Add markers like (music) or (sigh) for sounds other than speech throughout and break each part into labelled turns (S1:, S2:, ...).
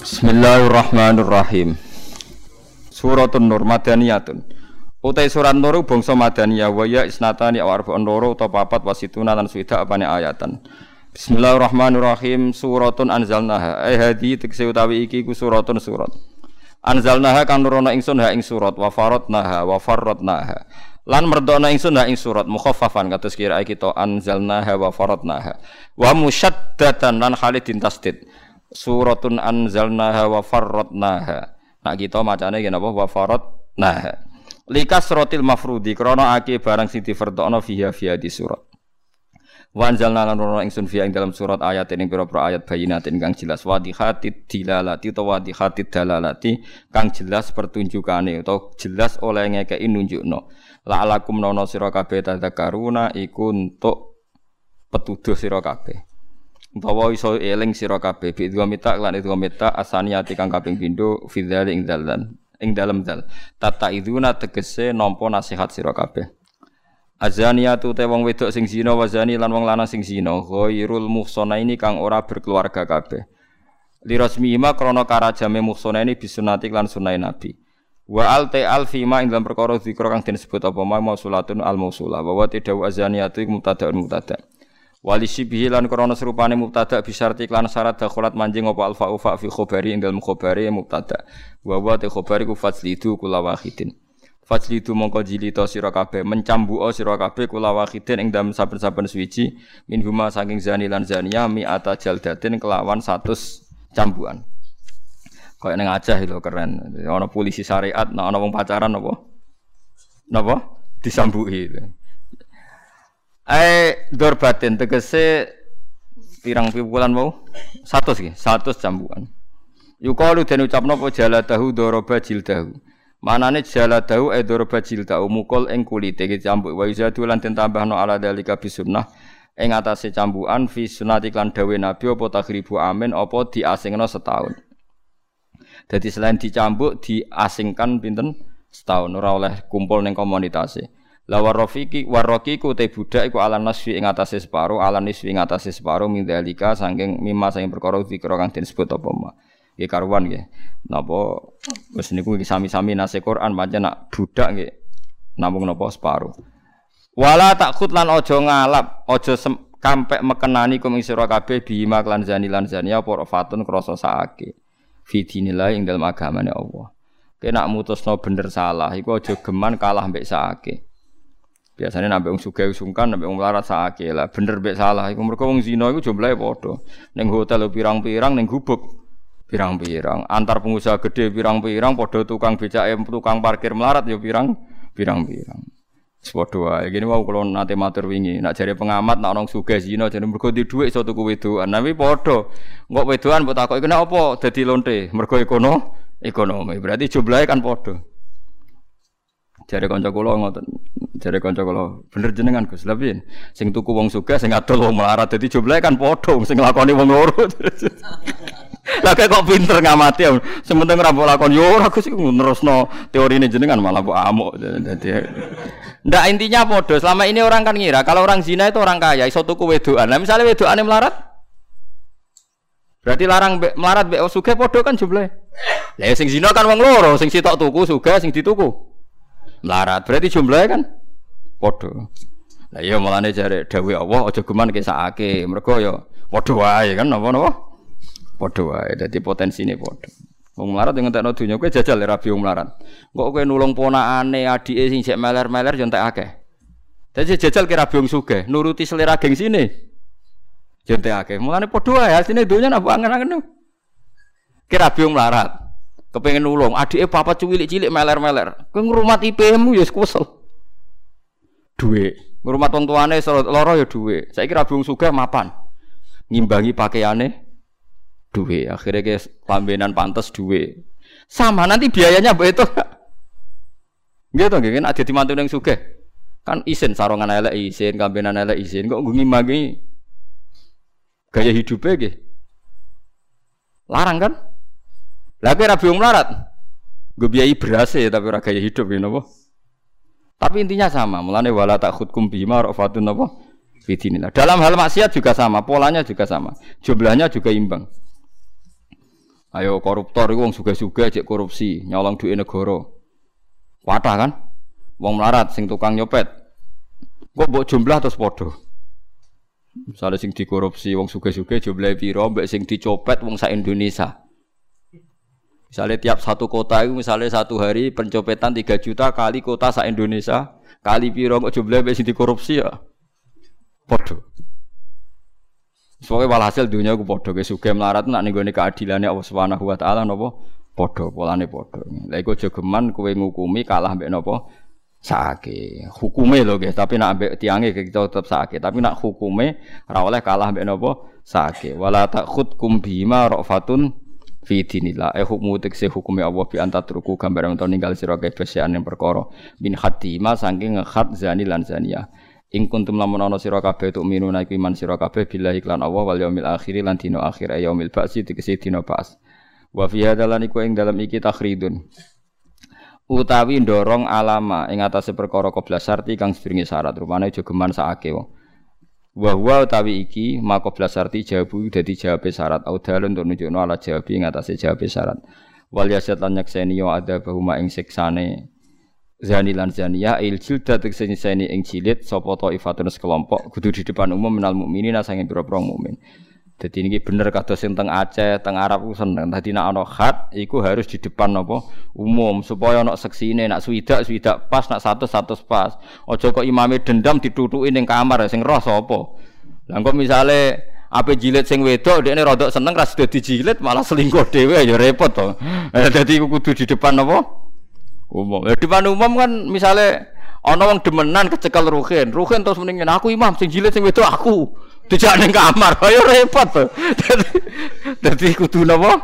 S1: Bismillahirrahmanirrahim. Suratun Nur Madaniyatun. Utai surat Nur bangsa Madaniyah wa ya isnatani aw arba'un loro utawa papat wasituna lan swida apane ayatan. Bismillahirrahmanirrahim. Suratun anzalnaha. Ai hadi tekse utawi iki ku suratun surat. Anzalnaha kang nurono ingsun ha ing surat wa faradnaha wa. Lan merdona ingsun ha ing surat mukhaffafan kados kira kita anzalnaha wa faradnaha. Wa musyaddatan lan khalidin tasdid. Suratun anzalnaha wa farradnaha. Nak kita macane ngene apa wa faradnaha. Likas rotil mafrudi krana ake barang sing difardokno fiha fiha di surat. Wa anzalna lan rono ingsun fiha ing dalam surat ayat ing pira-pira ayat bayinatin kang jelas wadihatid dilalati utawa wadihatid dalalati kang jelas pertunjukane utawa jelas oleh ngekeki nunjukno. La'alakum nono sira kabeh tadzakaruna iku untuk petuduh sira kabeh. Utawa iso eling sira kabeh bi mita lan itu mita asaniyati kang kaping pindho fidzali ing dalan ing dalem dal. Tata iduna tegese nampa nasihat sira kabeh. Azaniyatu te wong wedok sing zina wa zani lan wong lanang sing zina ghairul muhsanaini kang ora berkeluarga kabeh. Li rasmihima krana karajame muhsanaini bisunati lan sunai nabi. Wa al te al fima ing dalam perkara zikra kang disebut apa ma mausulatun al mausula wa wa tidau azaniyatu mubtada'un mubtada'. Wali sibihi lan krana serupane mubtada bisarti lan syarat dakhulat manjing apa alfa ufa fi khabari ing dalem khabari mubtada. Wa wa te khabari ku fajlidu kula wahidin. Fajlidu mongko jilita sira kabeh mencambuka sira kabeh kula wahidin ing dalem saben-saben suwiji min huma saking zani lan zania mi ata jaldatin kelawan 100 cambukan. Kayak neng aja itu keren. Ana polisi syariat, nah ana wong pacaran apa? Napa? Disambuki. Ai dorbatin tegese pirang pipulan mau? Satu sih, satu cambukan. Yukalu dan ucapno apa jaladahu doroba jildahu. Manane jaladahu e doroba jildahu mukul ing kulite iki cambuk wa izadu lan den tambahno ala dalika bisunnah ing atase cambukan fi sunati lan dawe nabi apa takhribu amin apa diasingno setahun. Jadi selain dicambuk diasingkan pinten setahun ora oleh kumpul ning komunitasnya. La warrafiki warraqiku te budak iku ala nasfi ing atase separo, ala nisfi ing atase separo min dalika saking mimma saking perkara dikira kang disebut apa ma. Nggih karuan nggih. Napa wis niku sami-sami nase Quran pancen nak budak nggih namung napa separo. Wala takut lan aja ngalap, aja kampek mekenani kum ing sira kabeh bima lan zani lan zania apa fatun krasa saake. Fi dinillah ing dalem agamane Allah. Kena mutusno bener salah iku aja geman kalah mbek saake. Biasanya nabi wong sugih sungkan, nabi wong melarat sakit lah. Bener mbek salah. Iku mereka wong zina iku jumlahe padha. Ning hotel pirang-pirang, ning gubuk pirang-pirang. Antar pengusaha gede pirang-pirang, padha tukang becake, tukang parkir melarat ya pirang pirang-pirang. Sepodo wae. Gini mau kalau nate matur wingi, nak jare pengamat nak orang sugih zina jare mergo di dhuwit iso tuku wedokan. Nabi padha. Engko wedokan mbok takoki kena apa dadi lonte? Mergo ekono ekonomi. Berarti jumlahe kan padha. Jare kanca kula ngoten. Jare kanca kula, bener jenengan Gus. Lha? Sing tuku wong sugih, sing adol wong melarat. Dadi jumlahe kan padha sing nglakoni wong loro. (laughs) Lah kok pinter ngamati. Sementing ora mbok lakon yo ora Gus iku nerusno teorine jenengan malah mbok amuk. Dadi Ndak intinya padha. Selama ini orang kan ngira kalau orang zina itu orang kaya iso tuku wedokan. Nah misalnya wedokane melarat Berarti larang be, melarat be sugih padha kan jumlahe. Lah sing zina kan wong loro, sing sitok tuku sugih sing dituku melarat. Berarti jumlahnya kan podo. Lah iya mulane jare dawuh Allah aja geman kesakake. Mergo ya padha wae kan napa-napa? Padha wae. Dadi potensine padha. Wong melarat yang ngentekno donya kowe jajal ya rabi wong melarat. Kok kowe nulung ponakane adike sing sik meler-meler yo entek akeh. Dadi jajal kira rabi sugih, nuruti selera geng sini. Yo entek akeh. Mulane padha wae asline donya napa angen-angen. Kira rabi wong melarat kepengen nulung adike papa cilik-cilik meler-meler kowe ngrumat IP-mu ya kesel duwe ngrumat wong tuane lara ya duwe saiki ra bung sugih mapan. Ngimbangi pakaiane duwe akhirnya ke lambenan pantas duwe sama nanti biayanya mbok itu. (laughs) Nggih to nggih. Kan ada dimantu ning sugih kan isin sarongan elek isin kambenan elek isin. Kok ngimbangi gaya hidupnya nggih? Larang kan? Lah kowe rabi melarat. Gue biayai beras ya tapi ora hidup ya napa? Tapi intinya sama, mulane wala takhudkum bima rafatun napa? Fidinillah. Dalam hal maksiat juga sama, polanya juga sama. Jumlahnya juga imbang. Ayo koruptor iku wong sugih-sugih cek korupsi, nyolong duit negara. Wadah kan? Wong melarat sing tukang nyopet. Kok mbok jumlah terus padha. Misalnya sing dikorupsi wong sugih-sugih jumlahe piro, mbek sing dicopet wong sak Indonesia. Misalnya tiap satu kota itu misalnya satu hari pencopetan 3 juta kali kota sak Indonesia kali piro kok jumlahe mbek sing dikorupsi ya. Padha. Soalnya walhasil dunia aku podo ke suge melarat nak nih gue keadilannya Allah Subhanahu Wa Taala nopo? Podo polane podo. Lagi gue jogeman kue ngukumi kalah mbek nopo? Sake hukume lho guys. Tapi nak ambek tiange kita tetap sake tapi nak hukume ora oleh kalah mbek nopo? Sake wala takhudkum bima rafatun fi dinillah eh hukmu tekse hukume Allah bi anta gambar untuk ninggal sira kabeh yang perkara bin khatima saking ngekhat zani lan zaniyah Ing kuntum lamun ana sira kabeh tuk minuna iku iman sira kabeh billahi lan Allah wal yaumil akhir lan dina akhir yaumil ba'si dikese dina ba'as. Wa fi hadalan iku ing dalam iki takhridun. Utawi ndorong alama ing atase perkara koblas sarti kang sedurunge syarat rupane aja geman sakake wong. Wa huwa utawi iki maka sarti jawabu dadi jawabe syarat audal untuk nunjukno ala jawabi ing atase syarat. Wal yasat lan nyakseni yo bahuma ing siksane zani lan zaniyah il jilda tegese nyiseni ing jilid sapa taifatun sekelompok kudu di depan umum minal mukminin sange pira-pira mukmin. Dadi niki bener kados sing teng Aceh, teng Arab ku seneng. Dadi nek ana khat iku harus di depan apa umum supaya ana seksine nek swidak swidak pas nek satu satu pas. Aja kok imame dendam ditutuki ning kamar sing roh. Lah kok misale ape jilid sing wedok dekne rodok seneng ra sida dijilid malah selingkuh dhewe ya repot to. Dadi kudu di depan apa? umum. Ya depan umum kan misalnya ana wong demenan kecekel ruhin, ruhin terus mendingin aku imam sing jilid sing wedok aku. Dijak ning kamar, ayo repot to. Dadi kudu napa?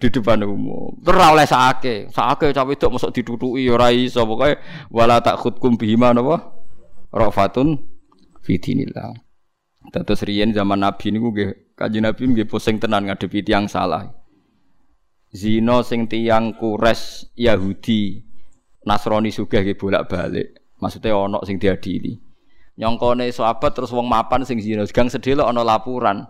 S1: Di depan umum. Terus ora oleh sake. Sake cah wedok mosok ditutuki ora iso. Pokoke wala takhudkum bihima napa? Rafatun fi dinillah. Terus riyen zaman Nabi niku nggih Kanjeng Nabi nggih pusing tenan ngadepi tiyang salah zina sing tiyang kures Yahudi Nasrani sugih nggih bolak-balik. Maksudnya ana sing diadili. Nyongkone sahabat terus wong mapan sing zina, gang sedelok ana laporan.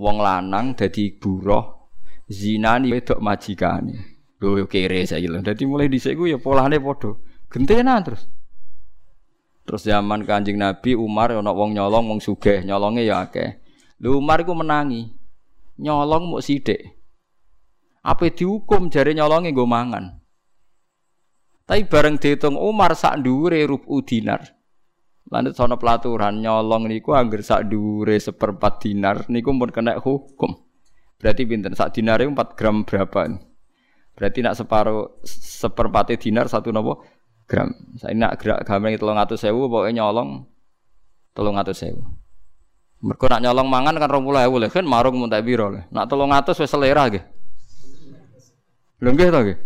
S1: Wong lanang dadi buruh zinani wedok majikane. Lho kere saiki lho. Dadi mulai dhisik ku ya polane padha. Gentenan terus. Terus zaman Kanjeng Nabi Umar ana wong nyolong wong sugih, nyolonge ya akeh. Lho Umar iku menangi. Nyolong muk sithik. Apa dihukum jari nyolongi gue mangan. Tapi bareng dihitung Umar sak dure rubu dinar. Lanjut sono pelaturan nyolong niku angger sak dure seperempat dinar niku pun kena hukum. Berarti pinter sak dinar itu 4 gram berapa? Berarti nak separuh seperempat dinar satu nopo gram. Saya nak gerak gambar telung atau sewu pokoknya nyolong telung atau sewu. Mereka nak nyolong mangan kan rompulai ewu kan marung muntah biro Nak telung atau wis selera gitu. Lho nggih to nggih.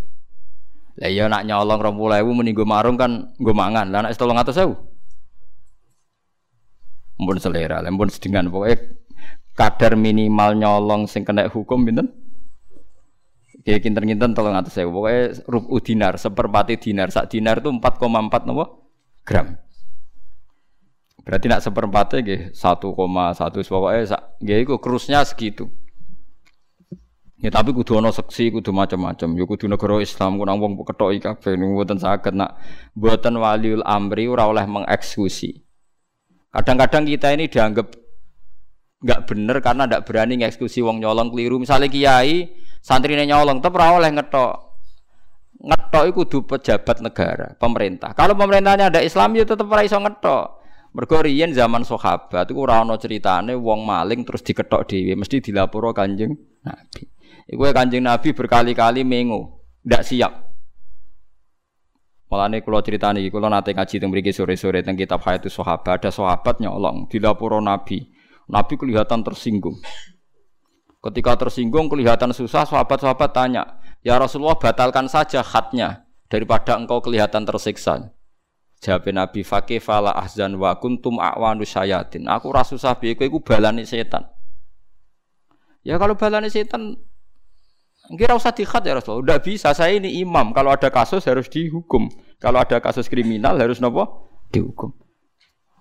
S1: Lah iya nak nyolong 20.000 muni nggo marung kan nggo mangan. Lah nek 300.000. Mumpun selera, mumpun sedengan pokoke kadar minimal nyolong sing kena hukum pinten? Kayak kinten-kinten tolong atas saya. Pokoknya rubu dinar, seperempat dinar. Sak dinar itu 4,4 nopo gram. Berarti nak seperempatnya gih 1,1 pokoknya sak gih itu kerusnya segitu. Ya tapi kudu ana seksi, kudu macam-macam. Ya kudu negara Islam ku nang wong kethoki kabeh niku mboten saged nak mboten waliul amri ora oleh mengeksekusi. Kadang-kadang kita ini dianggap nggak bener karena ndak berani ngeksekusi wong nyolong keliru. Misalnya kiai santrine nyolong ora oleh ngetok. Ngetok iku kudu pejabat negara, pemerintah. Kalau pemerintahnya ada Islam ya tetep ora iso ngetok. Mergo zaman sahabat iku ora ana ceritane wong maling terus diketok dhewe, mesti dilaporo Kanjeng Nabi. Iku kanjeng Nabi berkali-kali mengo, ndak siap. Mulane kula critani iki kula nate ngaji teng mriki sore-sore teng kitab Hayatus Sahabat ada sahabat nyolong dilaporo Nabi. Nabi kelihatan tersinggung. Ketika tersinggung kelihatan susah sahabat-sahabat tanya, "Ya Rasulullah batalkan saja khatnya daripada engkau kelihatan tersiksa." Jawab Nabi Fakih fala ahzan wa kuntum a'wanu syayatin. Aku rasa susah piye kowe balani setan. Ya kalau balani setan Kira usah dikhat ya Rasulullah. Udah bisa. Saya ini imam. Kalau ada kasus harus dihukum. Kalau ada kasus kriminal harus nopo dihukum.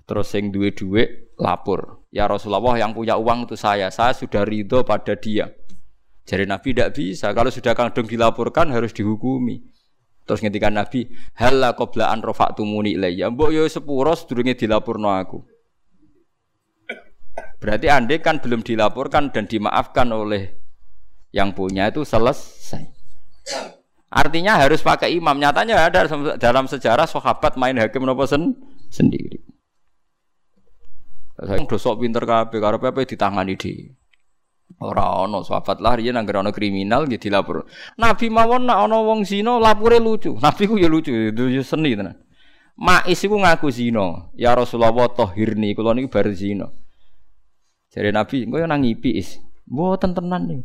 S1: Terus yang duwe-duwe lapor. Ya Rasulullah yang punya uang itu saya. Saya sudah ridho pada dia. Jadi Nabi tidak bisa. Kalau sudah kandung dilaporkan harus dihukumi. Terus ngendikan Nabi, "Halla qabla an rafa'tumuni ilayya." Mbok yo sepuro sedurunge dilaporno aku. Berarti andai kan belum dilaporkan dan dimaafkan oleh yang punya itu selesai. Artinya harus pakai imam. Nyatanya ada dalam sejarah sahabat main hakim nopo sen sendiri. Saya udah sok pinter kabeh karo pepe ditangani di. Ora ono sahabat lah riyen anggere ono kriminal nggih dilapor. Nabi mawon nak ono wong zina lapure lucu. Nabi ku ya lucu, itu ya seni tenan. Mais iku ngaku zina. Ya Rasulullah tahirni kula niku bar zina. Jare Nabi, engko yo nang ngipi is. Mboten tenan nih.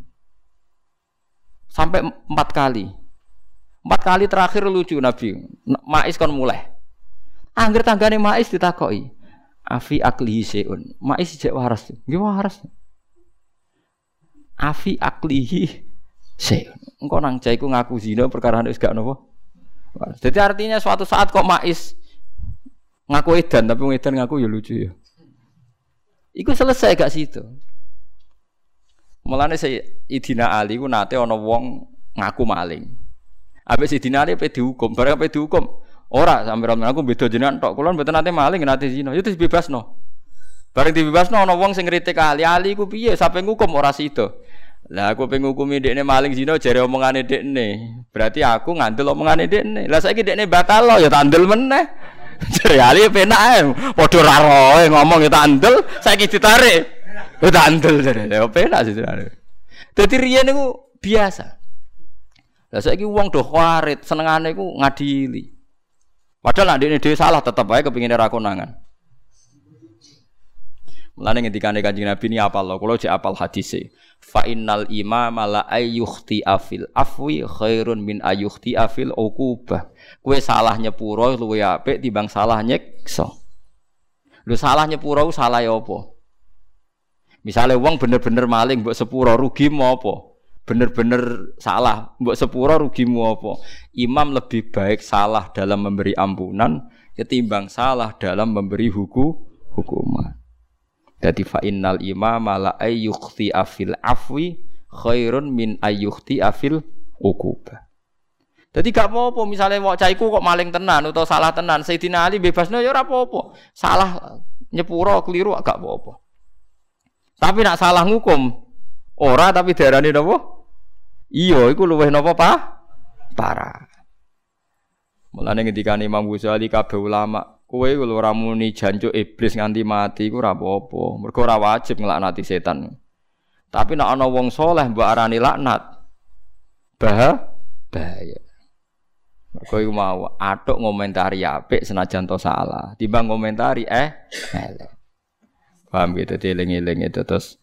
S1: Sampai empat kali. Empat kali terakhir lucu Nabi. Mais kon mulai. Angger tanggane Mais ditakoki. Afi aklihi seun. Mais jek waras. Nggih waras. Afi aklihi seun. Engko nang cah iku ngaku zina perkara wis gak napa. Jadi artinya suatu saat kok Mais ngaku edan tapi edan ngaku ya lucu ya. Iku selesai gak situ. Mulane saya Idina Ali ku nate ana wong ngaku maling. Habis Idina Ali pe dihukum, bareng pe dihukum, Ora sampe ramen aku beda jenengan tok. Kula mboten nate maling nate zina. Itu dibebasno. Bareng dibebasno ana wong sing ngritik ali ali ku piye sampe ngukum ora sida. Lah aku pengen ngukumi dekne maling zina jare omongane dekne. Berarti aku ngandel omongane dekne. Lah saiki dekne batal lo ya tandel meneh. (laughs) Jare ali penak ae. Padha ra roe ngomong ya tandel, saiki ditarik. Ya tandel jare. Ya penak sih. Dadi riyen niku biasa. Lah saiki wong do kharit senengane ku ngadili. Padahal nanti ini dia salah tetap aja kepingin ra konangan. Mulane ngendikane Kanjeng Nabi ini apal lo, kalau cek apal hadis Fa innal imam la ayyukhti afil afwi khairun min ayyukhti afil uqubah. Kue salah nyepuro luwe apik timbang salah nyekso. Lu salah nyepuro salah ya apa? Misalnya uang bener-bener maling buat sepuro rugi mau apa? Bener-bener salah, mbok sepuro rugimu apa? Imam lebih baik salah dalam memberi ampunan ketimbang salah dalam memberi hukum hukuman. Jadi fa innal imam la ayyukhti afil afwi khairun min ayyukhti afil uquba. Jadi gak apa-apa misalnya mau caiku kok maling tenan atau salah tenan Sayyidina Ali bebasnya ya ora apa-apa. Salah nyepuro keliru gak apa-apa. Tapi nak salah ngukum ora tapi darani napa? Iya, iku luweh napa pa? Parah. Mulane ketika Imam Ghazali kabeh ulama, kowe ora muni jancuk iblis nganti mati iku ora apa-apa. Mergo ora wajib nglaknati setan. Tapi nek ana wong soleh mbok arani laknat, bah bahaya. Mergo iku mau atuk ngomentari apik senajan to salah, timbang ngomentari eh. Paham gitu, dieling-eling itu terus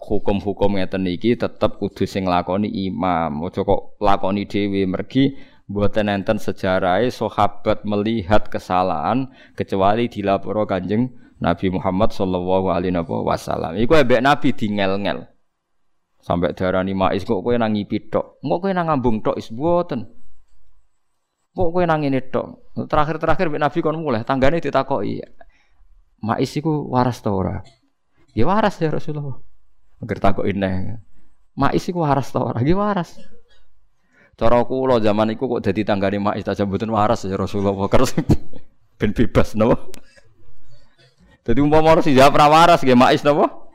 S1: hukum-hukum ngeten iki tetep kudu sing lakoni imam. Aja kok lakoni dhewe mergi mboten enten sejarahe sahabat melihat kesalahan kecuali dilaporo Kanjeng Nabi Muhammad sallallahu alaihi wasallam. Iku ambek Nabi dingel-ngel. Sampai darani mais kok kowe nang ngipi tok. Kok kowe nang ngambung tok is mboten. Kok kowe nang ngene tok. Terakhir-terakhir mbek Nabi kon mulai tanggane ditakoki. Mais iku waras ta ora? Ya waras ya Rasulullah. Agar takut ini. Mais iku waras ta ora? Nggih waras. Cara kula zaman iku kok dadi tanggane mais ta mboten waras ya Rasulullah kerus (laughs) ben bebas napa. Dadi umpama harus dijawab ra waras nggih mais napa?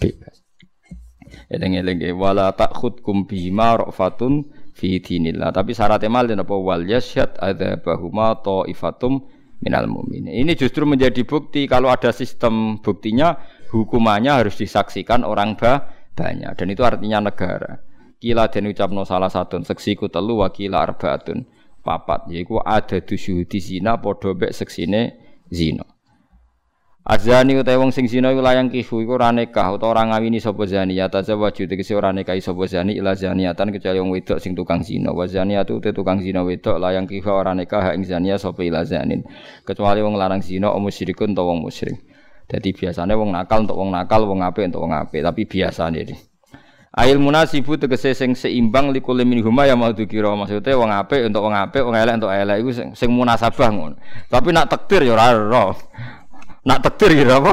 S1: Bebas. Eling-eling wala takhudkum bima rafatun fi dinillah. Tapi syaratnya mal napa wal yasyad adzabahuma taifatum minal mu'minin. Ini justru menjadi bukti kalau ada sistem buktinya hukumannya harus disaksikan orang ba banyak. Dan itu artinya negara. Kila dan ucapno salah satu seksiku telu wakila arbaatun papat. Yaiku ada di zina padha mek seksine zina. Azani utawa wong sing zina iku layang kihu iku ora nikah utawa ora ngawini sapa zani. Ya tazawwaju tegese ora nikahi sapa zani. Ila zaniatan kecuali wong wedok sing tukang zina. Wa zaniatu te tukang zina wedok layang kihu ora nikah ing zania sapa ila zanin. Kecuali wong larang zina o musyrikun utawa wong musyrik. Jadi biasanya wong nakal untuk wong nakal, wong apik untuk wong apik, tapi biasa nih. Ail munasibu tegese sing seimbang likul min huma ya mau dikira maksudnya wong apik untuk wong apik, wong elek untuk elek iku sing, sing munasabah ngono. Tapi nak takdir ya ora ora. Nak takdir ya apa?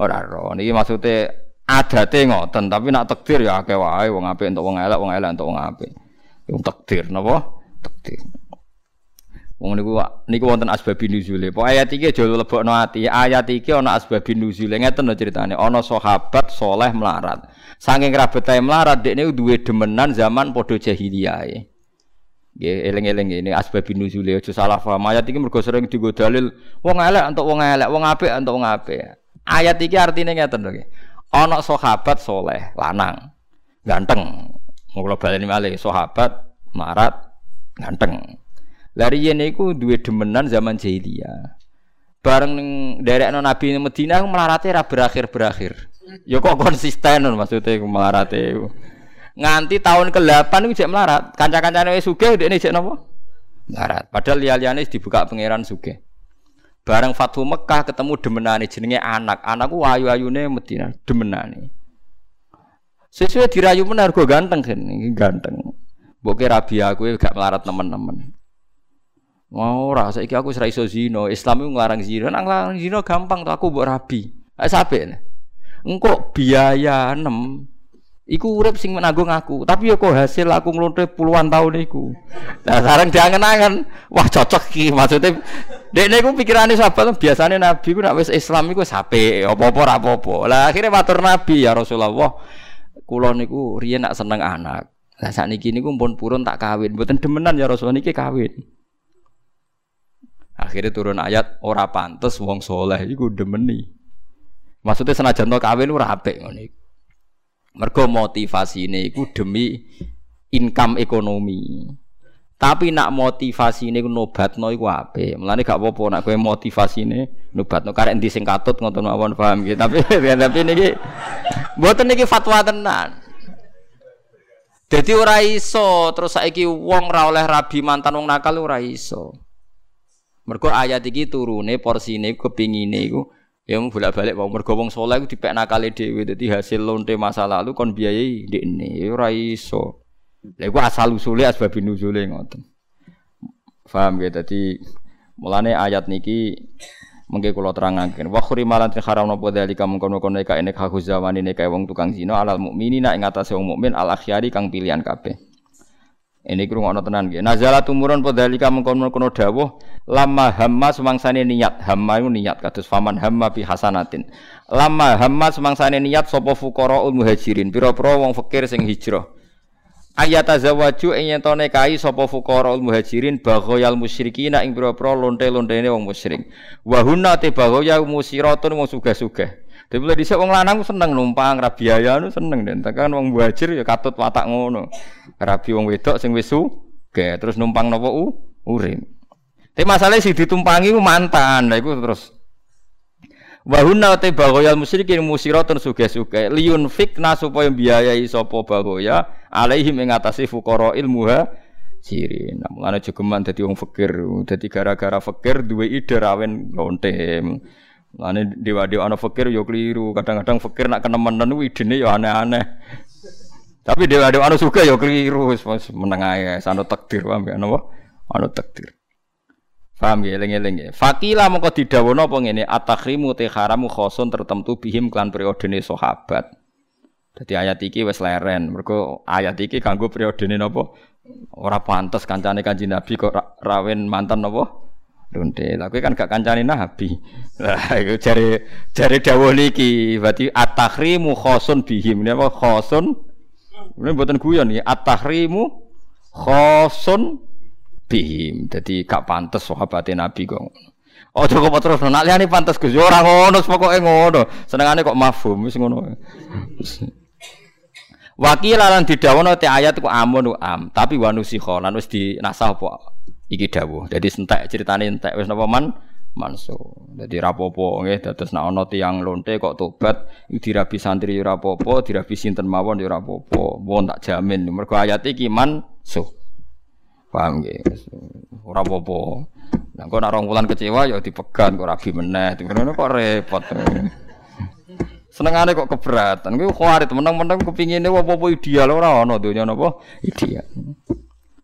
S1: Ora ora. Niki maksudnya adate ngoten, tapi nak takdir ya akeh wae wong apik entuk wong elek, wong elek entuk wong apik. Wong takdir napa? Takdir. Wong niku niku wonten asbabin nuzule. Pok ayat iki aja lebokno ati. Ayat iki ana asbabin nuzule. Ngeten lho critane. Ana sahabat soleh melarat. Saking rabetae melarat dekne duwe demenan zaman padha jahiliyah. Nggih eling-eling ini asbabin nuzule aja salah paham. Ayat iki mergo sering dienggo dalil wong elek entuk wong elek, wong apik entuk wong apik. Ayat iki artine ngeten lho. Ana sahabat soleh lanang ganteng. Mau kula baleni malih sahabat melarat ganteng. Lari yen iku duwe demenan zaman jahiliyah. Bareng non Nabi Medina melarate ra berakhir-berakhir. Ya kok konsisten maksudnya iku melarate. Nganti tahun ke-8 iku jek melarat. Kanca-kancane wis sugih ndekne jek napa? Melarat. Padahal liya-liyane dibuka pangeran sugih. Bareng Fathu Mekah ketemu demenane jenenge anak. Anakku ayu-ayune Medina, demenane. Sesuai dirayu menar go ganteng kan, ganteng. Boke rabi aku gak melarat teman-teman. Mau ora saiki aku wis iso zina. Islam iku nglarang zina. Nang nglarang zina gampang tuh aku mbok rabi. Eh sampe. Engko biaya 6 Iku urip sing menanggung aku, tapi ya kok hasil aku nglonte puluhan tahun iku. Nah, sekarang diangen-angen, wah cocok ki maksudnya. Dekne iku pikirane sahabat biasane Nabi ku nek wis Islam iku sape, apa-apa ora apa-apa. Lah akhirnya matur Nabi ya Rasulullah, kula niku riyen nak seneng anak. Lah sakniki niku pun purun tak kawin, mboten demenan ya Rasulullah niki kawin. Akhirnya turun ayat ora pantes wong soleh iku demeni. Maksudnya senajan to kawin ora apik iku. Mergo motivasine iku demi income ekonomi. Tapi nak motivasine iku nobatno iku apik. Mulane gak apa-apa nak kowe motivasine nobatno karek endi sing katut ngoten mawon paham gitu. Tapi (laughs) tapi niki mboten niki fatwa tenan. Jadi ora iso terus saiki wong ra oleh rabi mantan wong nakal ora iso. Mergo ayat iki turune porsine kepingine iku ya bolak-balik wong mergo wong saleh iku dipek nakale dhewe dadi hasil lonte masa lalu kon biayai ndekne ya ora iso. Lha iku asal usule asbab nuzule ngoten. Paham ya dadi mulane ayat niki mengke kula terangaken wa khurimalan haram napa dalika mengkono-kono nek nek haku zamane nek wong tukang zina alal mukminina ing atase wong mukmin al akhyari kang pilihan kabeh. Ini kurung ono tenan gitu. Nazala tumurun podalika mengkono-kono dawuh lama hamma semangsane niat hamma itu niat kados faman hamma bi hasanatin. Lama hamma semangsane niat sapa fuqaraul muhajirin pira-pira wong fakir sing hijrah. Ayat azawaju ing yen tone kai sapa fuqaraul muhajirin baghoyal musyrikin ing pira-pira lonte-lontene wong musyrik. Wa hunna te baghoya musiratun wong sugih-sugih. Tapi mulai dhisik wong lanang seneng numpang ra biaya nu seneng den. Tekan wong muhajir ya katut watak ngono. Rabi wong wedok sing wis ge terus numpang napa u urip. Tapi masalah si ditumpangi ku mantan. Lah iku terus Wahuna te bagoyal musyrikin musiratun suge-suge liyun fikna supaya biayai sapa bagoya alaihim ing atase fuqara ilmuha sirin. Mulane jogeman dadi wong fakir, dadi gara-gara fakir duwe ide rawen lontem. Lane dewa-dewa ana fakir yo keliru. Kadang-kadang fakir nak kenemenan kuwi idene yo aneh-aneh. Tapi dewa-dewa ana suka yo keliru wis meneng ae sano takdir paham ya napa? Ana takdir. Paham ya eling-eling ya. Fakila mongko didhawuhna apa ngene atakhrimu te haramu khosun tertentu bihim klan periodene sahabat. Dadi ayat iki wis leren. Mergo ayat iki kanggo periodene napa? Ora pantes kancane Kanjeng Nabi kok rawen mantan napa? Lonte. Lah kan gak kancane Nabi. Lah iku jare jare dawuh niki berarti at-tahrimu khosun bihim. Ini apa khosun? Ini mboten guyon iki. At-tahrimu khosun bihim. Dadi gak pantes sahabate Nabi kok. Oh kok terus nak liyane pantes Gus. Ora ngono pokoke ngono. Senengane kok mafhum wis ngono. Wakil lan didhawono te ayat ku amun am, tapi wanusikha lan wis dinasah apa iki dawuh. Jadi sentek ceritane entek wis napa man manso. Dadi rapopo nggih dados nek ana tiyang lonte kok tobat dirabi santri ora apa-apa, dirabi sinten mawon ya ora apa-apa. Wong tak jamin mergo ayat iki manso. Paham nggih? Ora apa-apa. Nah, kok nak rong wulan kecewa ya dipegan kok rabi meneh. Ngono kok repot. Senengane kok keberatan. Kuwi khawarit meneng-meneng kepingine apa-apa ideal ora ana donya napa ideal.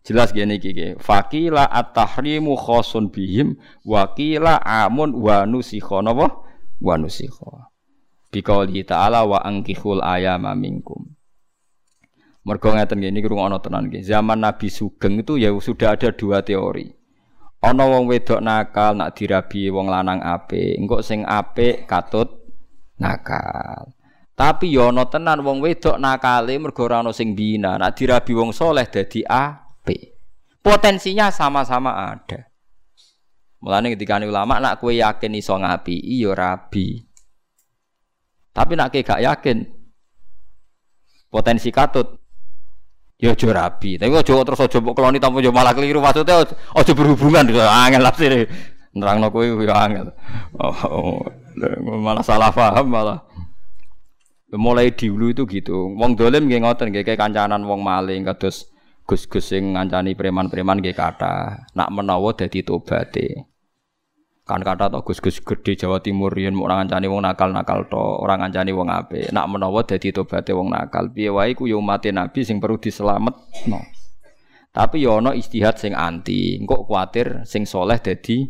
S1: Jelas gini gini. Fakila at-tahrimu khosun bihim wakila amun wa nusikha napa? Wa nusikha. Biqauli ta'ala wa angkihul ayama minkum. Mergo ngeten nggih niku ana tenan nggih. Zaman Nabi Sugeng itu ya sudah ada dua teori. Ana wong wedok nakal nak dirabi wong lanang apik, engko sing apik katut nakal. Tapi ya ana tenan wong wedok nakale mergo ora sing bina, nak dirabi wong soleh dadi apik. Potensinya sama-sama ada. Mulane ketika ulama nak kue yakin iso ngapi, iya rabi. Tapi nak gak yakin potensi katut Ya aja rabi. Tapi aja terus aja mbok keloni tanpa yo malah keliru maksudnya aja berhubungan angel sih. Nerangno kowe yo angel. Oh, oh, malah salah paham malah. Mulai dulu itu gitu. Wong dolim nggih ngoten nggih kayak kancanan wong maling kados gus-gus sing ngancani preman-preman nggih kata nak menawa dadi tobaté. kan kata to gus-gus gede Jawa Timur yen mau ngancani wong nakal-nakal to, orang ngancani wong apik. Nak menawa dadi tobaté wong nakal, piye wae ku umat Nabi sing perlu diselametno. Tapi yo ana istihad sing anti, engko kuatir sing soleh dadi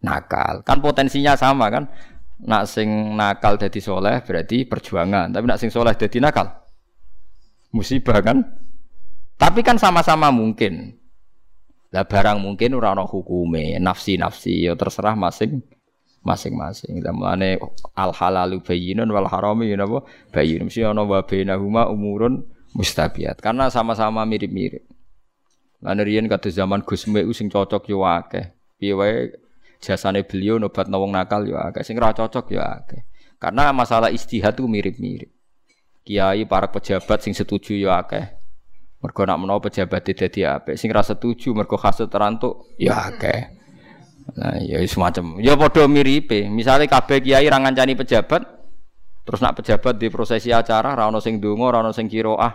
S1: nakal. Kan potensinya sama kan? Nak sing nakal dadi soleh berarti perjuangan, tapi nak sing soleh dadi nakal musibah kan? Tapi kan sama-sama mungkin. Lah barang mungkin ora ana hukume, nafsi-nafsi ya terserah masing masing-masing. Lah mulane al halalu bayyinun wal harami ya napa bayyin. Mesti ana wa bainahuma umurun mustabiat. Karena sama-sama mirip-mirip. Lan riyen kata zaman Gus Mek sing cocok yo akeh. Piye wae jasane beliau nobat wong nakal yo akeh. Sing ora cocok yo akeh. Karena masalah istihad itu mirip-mirip. Kiai para pejabat sing setuju yo akeh. Mergo nak menawa pejabat dadi apik, sing ra setuju mergo hasud terantuk ya akeh. Nah, ya semacam. Ya padha miripe. Misale kabeh kiai ra ngancani pejabat, terus nak pejabat di prosesi acara ra ono sing donga, ra ono sing kiroah.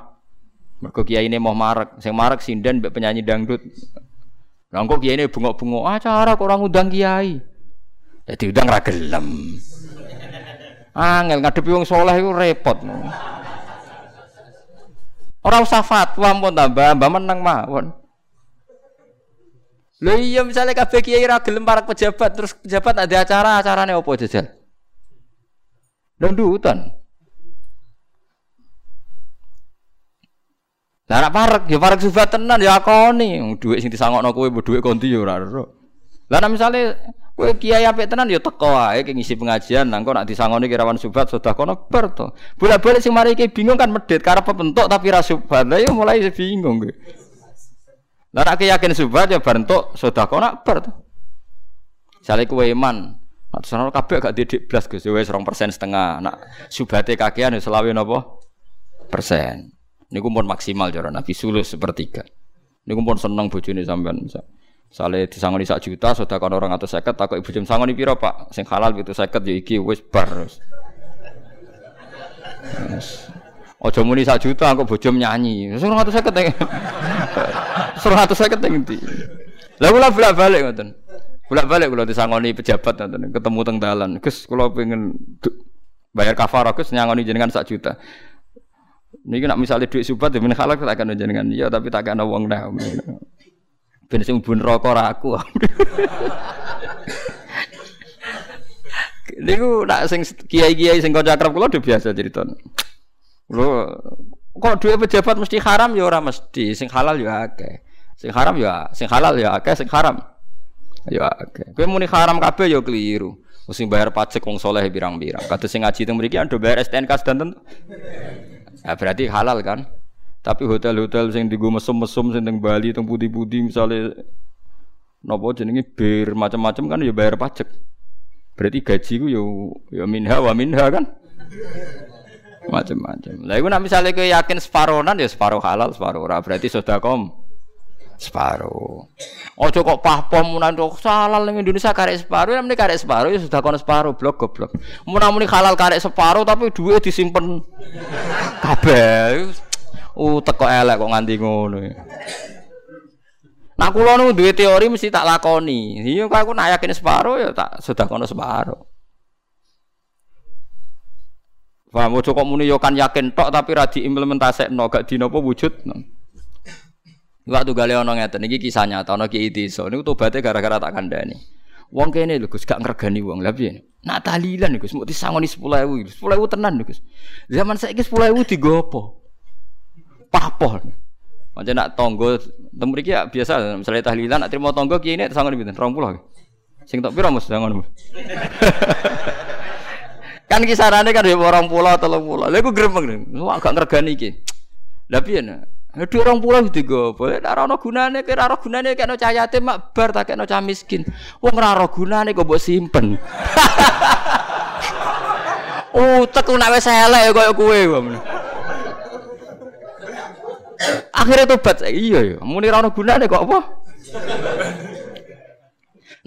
S1: Mergo kiai ini mau marek, sing marek sinden mbek penyanyi dangdut. Lah kiai ini bengok-bengok acara kok orang undang kiai. Jadi udang ra gelem. Angel ngadepi wong soleh iku repot. Orang usah fatwa pun tambah, mbak menang mawon. Lho iya misalnya kabeh kiai ra gelem para pejabat terus pejabat ada acara, acarane opo jajal? Dangdutan. Lah nek parek ya parek subat tenan ya akoni, dhuwit sing disangokno kowe mbok dhuwit konti ya ora ero. Lah nek misale Kowe kiai apik tenan ya teko wae ki ngisi pengajian nang kok nak disangoni kirawan subat sudah kono ber to. Bola-balik sing mari iki bingung kan medhit karep bentuk tapi ra subat. Lah ya mulai bingung kowe. Lah nek yakin subat ya entuk sedekah nak ber to. Sale kowe iman. Atus ana kabeh gak didik blas Gus wis 2% setengah. Nak subate kakean ya selawe napa? persen. Niku pun maksimal cara Nabi sulus sepertiga. Niku pun seneng bojone sampean. Sale disangoni sak juta, sudah kan orang atau seket, takut ibu jam sangoni piro pak, sing halal gitu seket ya iki wis bar. Ojo muni sak juta, aku bojom nyanyi. Suruh atau seket yang, (laughs) suruh atau seket nanti. Lalu lah bolak balik ngoten. Bolak balik kalau disangoni pejabat ngoten, ketemu teng dalan. Gus, kalau pengen bayar kafarah, Gus nyangoni jenengan sak juta. Ini nak misalnya duit subat, ya halal tak akan jenengan. Iya, tapi tak akan uang dah. Ben sing bun rokok ra aku. Niku nak sing kiai-kiai sing kanca akrab kula biasa cerita. Lho kok duwe pejabat mesti haram ya ora mesti, sing halal ya akeh. Sing haram ya, sing halal ya akeh, sing haram ya akeh. Kowe muni haram kabeh ya keliru. Mesti bayar pajak wong soleh pirang-pirang. Kados sing ngaji teng mriki ando bayar STNK sedanten. Ya berarti halal kan? Tapi hotel-hotel sing digo mesum-mesum sing teng Bali teng putih-putih misalnya nopo jenenge bir macam-macam kan ya bayar pajak. Berarti gaji ku ya ya minha wa minha kan. Macam-macam. Lah iku nek misale kowe yakin separonan ya separo halal, separo ora. Berarti kom separo. Ojo kok pahpom munan kok halal ning Indonesia karek separo, nek karek separo ya kono separo blok goblok. Mun halal karek separo tapi duit disimpen kabeh. Uh teko elek kok nganti ngono. Nah kula nu duwe teori mesti tak lakoni. Iya kok aku nak yakin separo ya tak sudah kono separo. Paham ojo kok muni yo kan yakin tok tapi ra diimplementasekno gak dinopo wujud. Waktu gale ana ngeten iki kisah nyata ana ki desa niku tobaté gara-gara tak kandhani. Wong kene lho Gus gak ngregani wong. Lah piye? Nak tahlilan Gus, mau disangoni 10.000. 10.000 tenan Gus. Zaman saiki 10.000 digo apa? Papoh. Macam nak tonggo temu ya biasa misalnya tahlilan nak terima tonggo kiai ini sangon pinten? 20. Sing tok pira Mas sangon. kan kisarannya kan ya orang pulau atau pulau. Lha iku gremeng. Wah gak ngergani iki. Lah piye nak? Dua orang pulau itu gue, boleh ora ono gunane, kira ora gunane kayak no cahayate mak bar tak kayak no cah miskin. Wong ora gunane kok buat simpen. (laughs) oh, teku nak wis elek koyo kowe Akhirnya tobat, iya ya, muni ora ono gunane kok apa?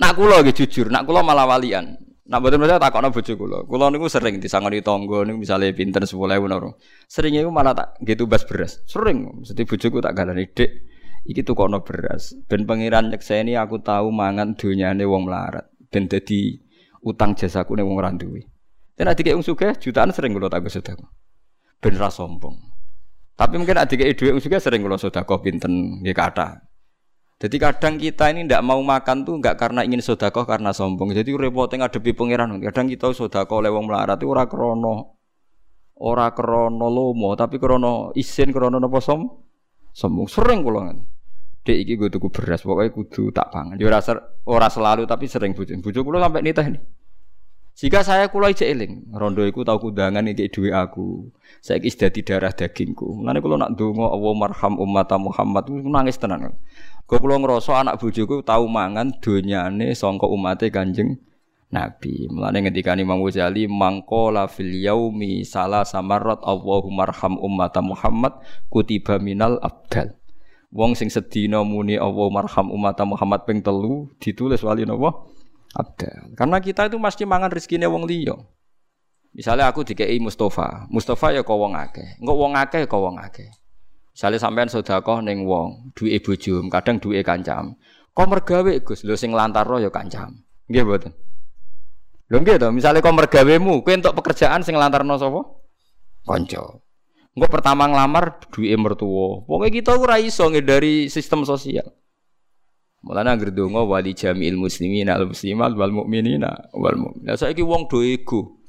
S1: Nak kula nggih jujur, nak kula malah walian. Nak mboten tak takokno bojo kula. Kula niku sering disangoni tangga niku misale pinten 10.000 naro. Sering iku malah tak gitu bas beras. Sering mesti bojoku tak gandani, "Dik, iki tukono beras." Ben pangeran nyekseni aku tahu mangan donyane wong melarat. Ben dadi utang jasaku ning wong ora duwe. Dan adik wong sugih jutaan sering kula tak sedekah. Ben ra sombong. Tapi mungkin adik wong sugih sering kula sedekah pinten nggih kathah. Jadi kadang kita ini tidak mau makan tuh nggak karena ingin sodakoh karena sombong. Jadi repotnya ngadepi pangeran. Kadang kita sodakoh lewong melarat itu ora krono, ora krono lomo, tapi krono isin krono nopo som, sombong. Sering kan. Dek iki gue tuku beras, pokoknya kudu tak pangan. Dia ora, selalu tapi sering bujuk. Bujuk kulo sampai nitah nih. Jika saya kulo ijek eling, rondo iku tau kundangan iki duwe aku. Saya kis dadi darah dagingku. Mulane kulo nak donga Allah marham umat Muhammad nangis tenan. Gue pulau ngerosok anak bujuku tahu mangan donyane songko umate kanjeng Nabi. Mulane ketika Imam Ghazali mangkola fil yaumi salah samarat Allahumma arham ummat Muhammad kutiba minal abdal. Wong sing sedina muni Allahumma arham ummat Muhammad ping telu ditulis wali napa? Abdal. Karena kita itu mesti mangan rezekine wong liya. Misalnya aku dikei Mustafa, Mustafa ya kau wong akeh, enggak wong akeh ya kau wong akeh. Misalnya sampean sedekah ning wong, duwe bojo, kadang duwe kancam. Kok mergawe Gus, lho sing lantarno ya kancam. Nggih mboten. Lho nggih to, misale kok mergawemu, kowe entuk pekerjaan sing lantarno sapa? Kanca. Engko pertama nglamar duwe mertua. Pokoke kita ora iso dari sistem sosial. Mulane anggere donga wali jami'il muslimin al muslimat wal mukminina wal mukmin. Lah saiki wong do ego.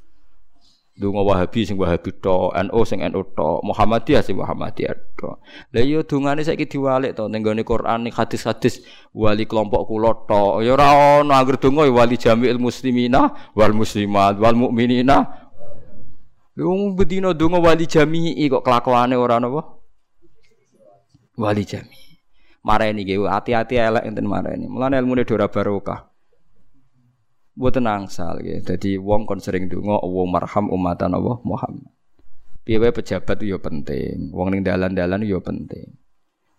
S1: Dungo Wahabi sing Wahabi to, NU sing NU to, Muhammadiyah sing Muhammadiyah to. Lah iya dungane saiki diwalik to ning gone Quran ning hadis-hadis wali kelompok kula to. Ya ora ono anggere donga ya wali jami'il muslimina wal muslimat wal mukminina. Wong bedino donga wali jami'i kok kelakuane ora napa? Wali jami'i. Mareni nggih hati-hati elek enten mareni. Mulane ilmune ora barokah. Buat nangsal ya. Jadi wong kon sering dungo Allah marham umatan Allah Muhammad. Piye pejabat itu ya penting. Wong ning dalan-dalan yo penting.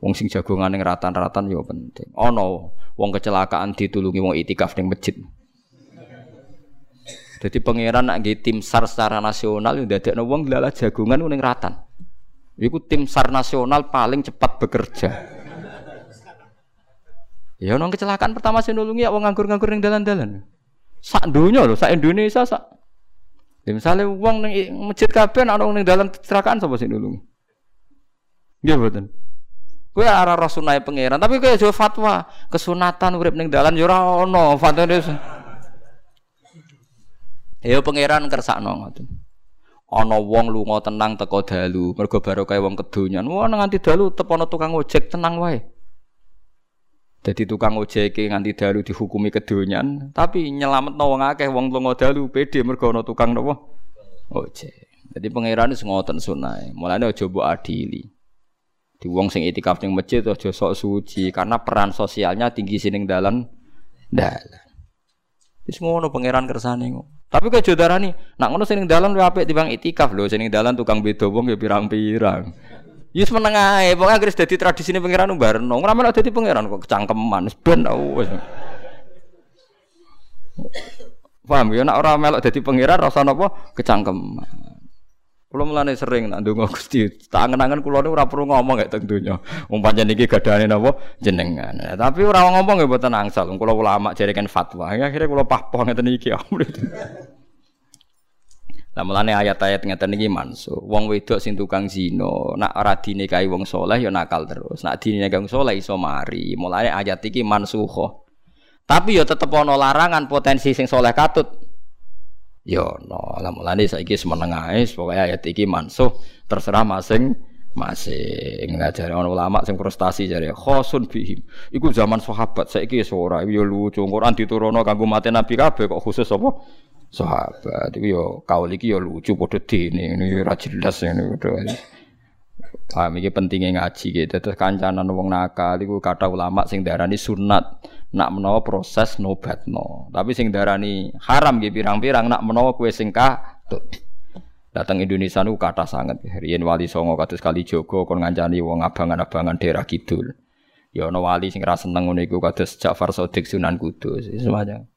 S1: Wong sing jagongan ning ratan-ratan yo penting. Ono wong kecelakaan ditulungi wong itikaf ning masjid. Jadi pangeran nak tim SAR secara nasional yang dadekno wong lala jagongan ning ratan. Iku tim SAR nasional paling cepat bekerja. Ya nong kecelakaan pertama sing nulungi ya wong nganggur-nganggur ning dalan-dalan. Sak dunia loh, sak Indonesia sak. Ya, misalnya uang neng masjid kabeh ana wong ning dalam kecelakaan sapa sing nulungi? Nggih mboten. Kowe arah rasunai pangeran, tapi kowe aja fatwa kesunatan urip ning dalan ya ora ana fatwane. Ya pangeran kersakno ngoten. Ana wong lunga tenang teko dalu, mergo barokah wong kedonyan. Wah nganti dalu tepono tukang ojek tenang wae. Jadi tukang ojek nganti dalu dihukumi kedonyan, tapi nyelamet wong akeh wong lunga dalu pede mergo ana tukang nopo ojek. Jadi pangeran wis ngoten sunai. Mulane aja mbok adili. Di wong sing itikaf ning masjid aja sok suci karena peran sosialnya tinggi sining dalan dalan. Wis ngono pangeran kersane. Tapi kok jodarani, nak ngono sing dalan luwih apik timbang itikaf lho, sing dalan tukang beda wong ya pirang-pirang. Yus meneng ae, pokoke anggere dadi tradisine pangeran barno. Ora melok dadi pangeran kok kecangkeman ben wis. Paham ya nek ora melok dadi pangeran rasa napa kecangkeman. Kula mulane sering nak ndonga Gusti, tak angen-angen kula niku ora perlu ngomong gak teng donya. Wong pancen iki gadane napa jenengan. Nah, tapi ora ngomong ya mboten angsal. Kula ulama jare kan fatwa. Akhire kula pahpoh ngeten iki. Lah mulane ayat-ayat ngeten iki mansuh. Wong wedok sing tukang zina, nak ora dinikahi wong soleh ya nakal terus. Nak dinikahi wong soleh iso mari. Mulane ayat iki mansuh. Tapi ya tetep ana larangan potensi sing soleh katut Ya no, lah mulane saiki semeneng ae pokoke ayat iki mansuh terserah masing masing ngajari orang ulama sing prestasi jare khosun bihim iku zaman sahabat saiki wis ora ya lucu Quran diturunno kanggo mate nabi kabeh kok khusus apa sahabat iku ya kaul iki ya lucu padha dene ini ora ini padha Paham pentingnya ngaji gitu. Terus kancanan wong nakal iku kata ulama sing darani sunat nak menawa proses nobatno. Tapi sing darani haram gitu pirang-pirang nak menawa kue sing katut. Datang Indonesia nu kata sangat. Riyen wali songo kados kali Jogo kon ngancani wong abangan-abangan daerah kidul. Ya wali sing ra seneng ngono iku kados Ja'far Shadiq Sunan Kudus. Semuanya.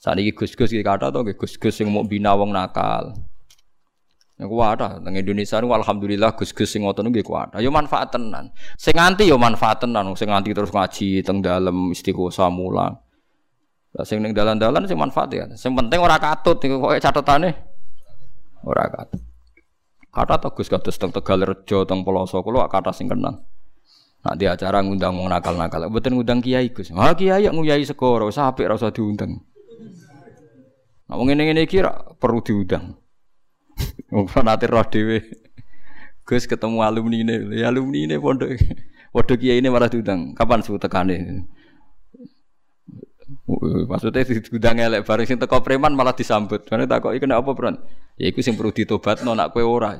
S1: Saat ini gus-gus kata to gus-gus sing mau bina wong nakal. Yang kuat teng Indonesia nu alhamdulillah gus-gus sing ngoten nggih kuat. Yo manfaat tenan. Sing nganti yo manfaat tenan, sing nganti terus ngaji teng dalem istiqosah mulang. Lah sing ning dalan-dalan sing manfaat ya. Sing penting ora katut iku kok catetane ora katut. Kata to Gus kados teng Tegal Rejo teng Peloso kula kata sing kenal. Nak di acara ngundang wong nakal-nakal, mboten ngundang kiai Gus. Ha kiai yang nguyai segoro, sampe ora usah diundang. Nah wong ngene-ngene iki perlu diundang. Wong (laughs) nanti roh dhewe. Gus ketemu alumni ini, ya alumni ini pondok. Pondok kiai ini malah diundang. Kapan suhu tekane? Maksudnya diundang elek bareng sing teko preman malah disambut. Mana takoki kena apa, Bro? Ya iku sing perlu ditobatno nak kowe ora.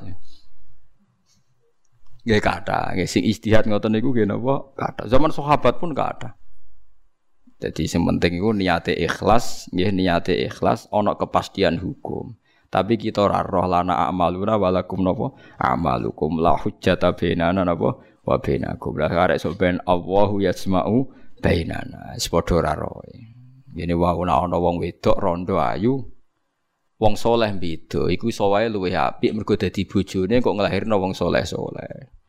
S1: Nggih kata, nggih sing istihad ngoten niku nggih napa? Kata. Zaman sahabat pun kata. Jadi sing penting iku niate ikhlas, nggih niate ikhlas ana kepastian hukum. Tapi kita ora roh lana amaluna walakum napa amalukum la hujjata bainana napa wa bainakum. Lah arek sok ben Allahu yasma'u bainana. Wis padha ora roh. Ngene wae ana wong wedok rondo ayu wong soleh beda iku iso wae luwih apik mergo dadi bojone kok nglahirno wong soleh-soleh.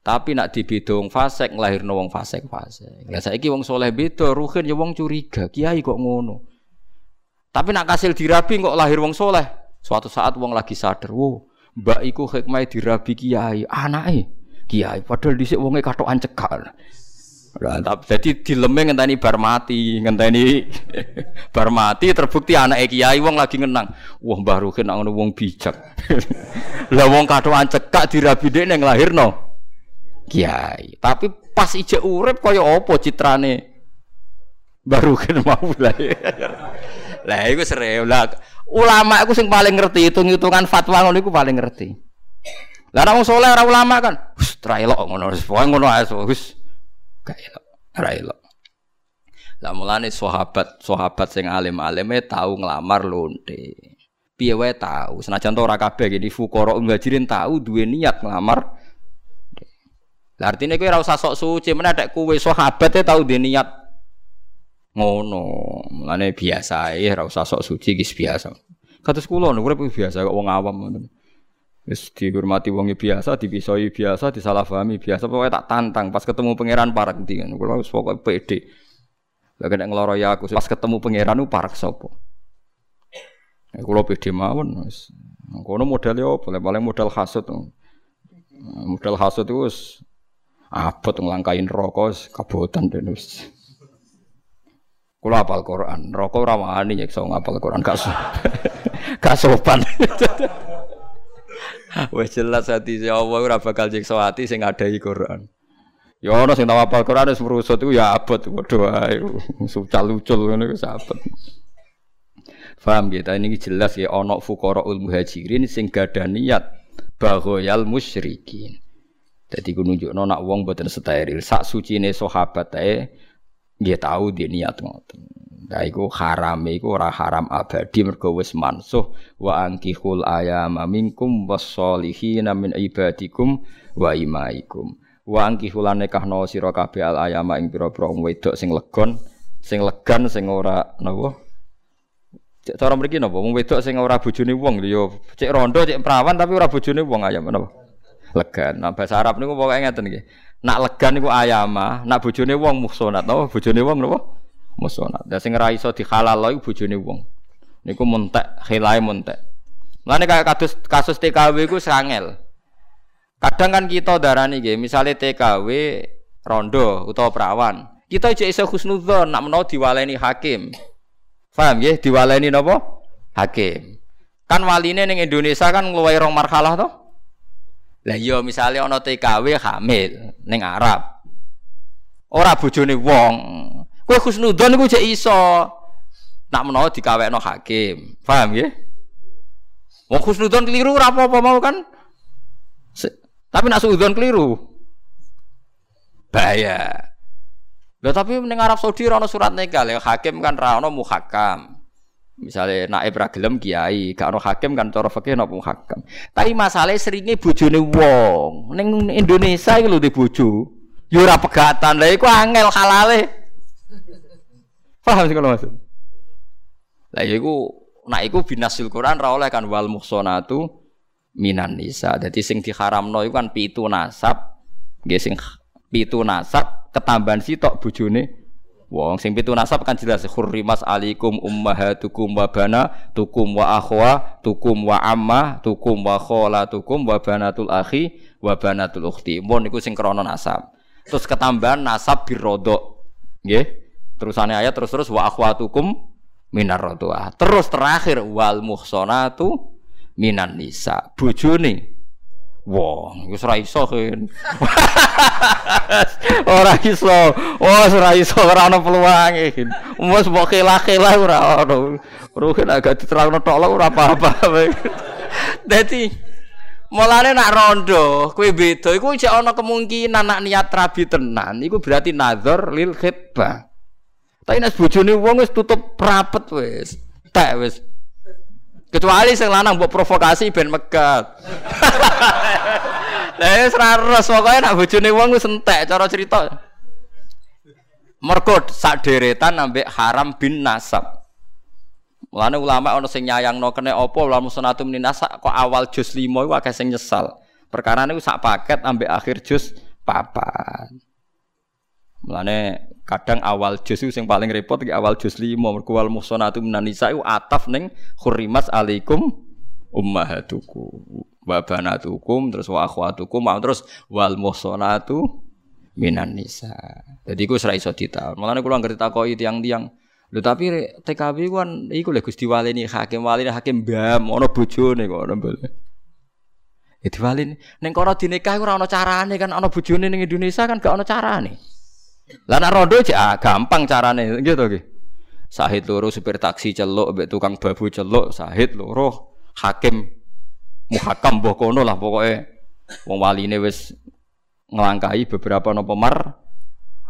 S1: Tapi nak dibeda wong fasik nglahirno wong fasik-fasik. Lah saiki wong soleh beda, ruhin ya wong curiga. Kiai kok ngono. Tapi nak kasil dirabi kok lahir wong soleh. Suatu saat wong lagi sadar, "Wo, mbak iku hikmah dirabi kiai, anake kiai." Padahal dhisik wonge katokan cekak. Nah, tapi jadi dileme ngenteni bar mati, ngenteni (laughs) bar mati terbukti anak kiai wong lagi ngenang. Wah, Mbah Ruhin ngono wong bijak. (laughs) Lah wong katokan cekak dirabi dhek ning lahirno kiai. Tapi pas ijek urip kaya apa citrane Mbah Ruhin mau lah. (laughs) Lah iku serew lah. Ulama iku sing paling ngerti hitung-hitungan fatwa ngono iku paling ngerti. Lah nek saleh ora ulama kan, wis tra elok ngono, wis ngono ae wis gak elok, ora elok. Lah mulane sahabat, sahabat sing alim-alime tau nglamar lonte. Piye wae tau, senajan to ora kabeh gini fuqara muhajirin tau duwe niat nglamar. Lah artine kowe ora usah sok suci, meneh nek kowe sahabat e tau duwe niat ngono mulane biasa ya ora usah sok suci gis biasa kados kula urip biasa kok wong awam ngoten wis dihormati wong biasa dipisoi biasa disalahpahami biasa pokoknya tak tantang pas ketemu pangeran parek ndi kan kula wis pokoke pede lha nek ngloro ya aku pas ketemu pangeran ku parek sapa Ya kula pede mawon wis. Kono modalnya apa? Paling modal hasud. Modal hasud itu abot nglangkain rokok kabotan den wis. Kulo apal Quran, rokok ora wani nyekso ngapal Quran gak (laughs) gak sopan. (laughs) Jelas hati si Allah ora bakal nyekso hati sing ngadai Quran. Ya ana sing tau apal Quran wis merusut ya abot padha ae. Sucal-ucul ngono wis abot. Faham kita ini jelas ya ana fuqaraul muhajirin sing gadah niat baghayal musyrikin. Dadi ku nunjukno nak wong boten steril. Sak sucine sahabat ae dia tahu dia niat ngoten. Nah iku haram iku ora haram abadi mergo wis mansuh wa ankihul ayama minkum wassolihin min ibadikum wa imaikum. Wa ankihul nikahno sira kabeh al ayama ing pira-pira wedok sing legon, sing legan sing ora napa? Cek cara mriki napa wong wedok sing ora bojone wong lho cek rondo cek perawan tapi ora bojone wong ayam napa? Legan. Nah bahasa Arab niku pokoke ngeten nggih. Nak legan niku ayama, nak bojone wong muhsonat napa bojone wong napa? Muhsonat. Lah sing ora iso dihalal iku bojone wong. Niku muntek, khilae muntek. Mulane kayak kasus kasus TKW iku sangel. Kadang kan kita darani nggih, misale TKW rondo utawa perawan. Kita aja iso husnudzon nak menawa diwaleni hakim. Paham nggih? Diwaleni napa? Hakim. Kan waline ning Indonesia kan ngluwahi rong marhalah toh? Lah iya misalnya ana TKW hamil ning Arab. Ora bojone wong. Kowe husnudzon iku jek iso. Nak menawa dikawekno hakim. Paham ya? Wong husnudzon keliru ora apa-apa mau kan. Tapi nak suudzon keliru. Bahaya. Lah tapi ning Arab Saudi ora surat nikah, hakim kan ra ono muhakam. Misalnya naib ra kiai, gak ono hakim kan cara fikih napa muhakam. Tapi masalahnya seringnya bojone wong. Ning Indonesia iki lho di bojo. Yo ora pegatan. Lah iku angel halale. Paham sih kalau maksud? Lah iku nak iku binasil Quran ra oleh kan wal muhsanatu minan nisa. Dadi sing diharamno iku kan pitu nasab. Nggih sing pitu nasab ketambahan sitok bojone Wong sing pitu nasab kan jelas hurrimas alikum ummahatukum wa tukum wa akhwa tukum wa amma tukum wa tukum wa banatul akhi wa banatul ukhti. Mun niku sing krana nasab. Terus ketambahan nasab birodok. Nggih. Terusane ayat terus-terus wa akhwatukum minar rodoah. Terus terakhir wal muhsanatu minan nisa. Bojone Wong, wis ora iso kan. (laughs) ora iso. Oh, ora iso ora ana peluange kan. Wis mbok kelah-kelah ora ono. Ruhin agak diterangno tok ora apa-apa. (laughs) Dadi Mulane nak rondo, kowe beda iku cek ana kemungkinan nak niat rabi tenan, iku berarti nazar lil khitbah. Tapi nek bojone wong wis tutup rapet wis. Tak wis Kecuali sing lanang mbok provokasi ben megat. (laughs) Lah wis ra res pokoke nak bojone wong wis entek cara cerita. Mergo sak deretan ambek haram bin nasab. Mulane ulama ana sing nyayangno kene apa lan musnatu min nasab kok awal juz 5 iku akeh sing nyesal. Perkara niku sak paket ambek akhir juz papan. Mulane kadang awal juz sing paling repot iki awal juz 5 mergo wal muhsanatu minan nisa ataf ning khurimas alaikum ummahatukum wa banatukum terus wa akhwatukum terus wal muhsanatu minan nisa. Jadi iku ora iso ditaun. Mulane kula ngerti takoki tiang-tiang Lho tapi TKB kan iku lho Gusti Walini hakim walini hakim mbam ana bojone kok ana mbale. Ya diwalini ning kono dinikah ora ana carane kan ana bojone ning Indonesia kan gak ana carane. Lah nek rondo cek ah, gampang carane gitu nggih. Sahid loro supir taksi celuk mbek tukang babu celuk, sahid loro hakim muhakam mbok kono lah pokoke wong waline wis ngelangkai beberapa nopo mar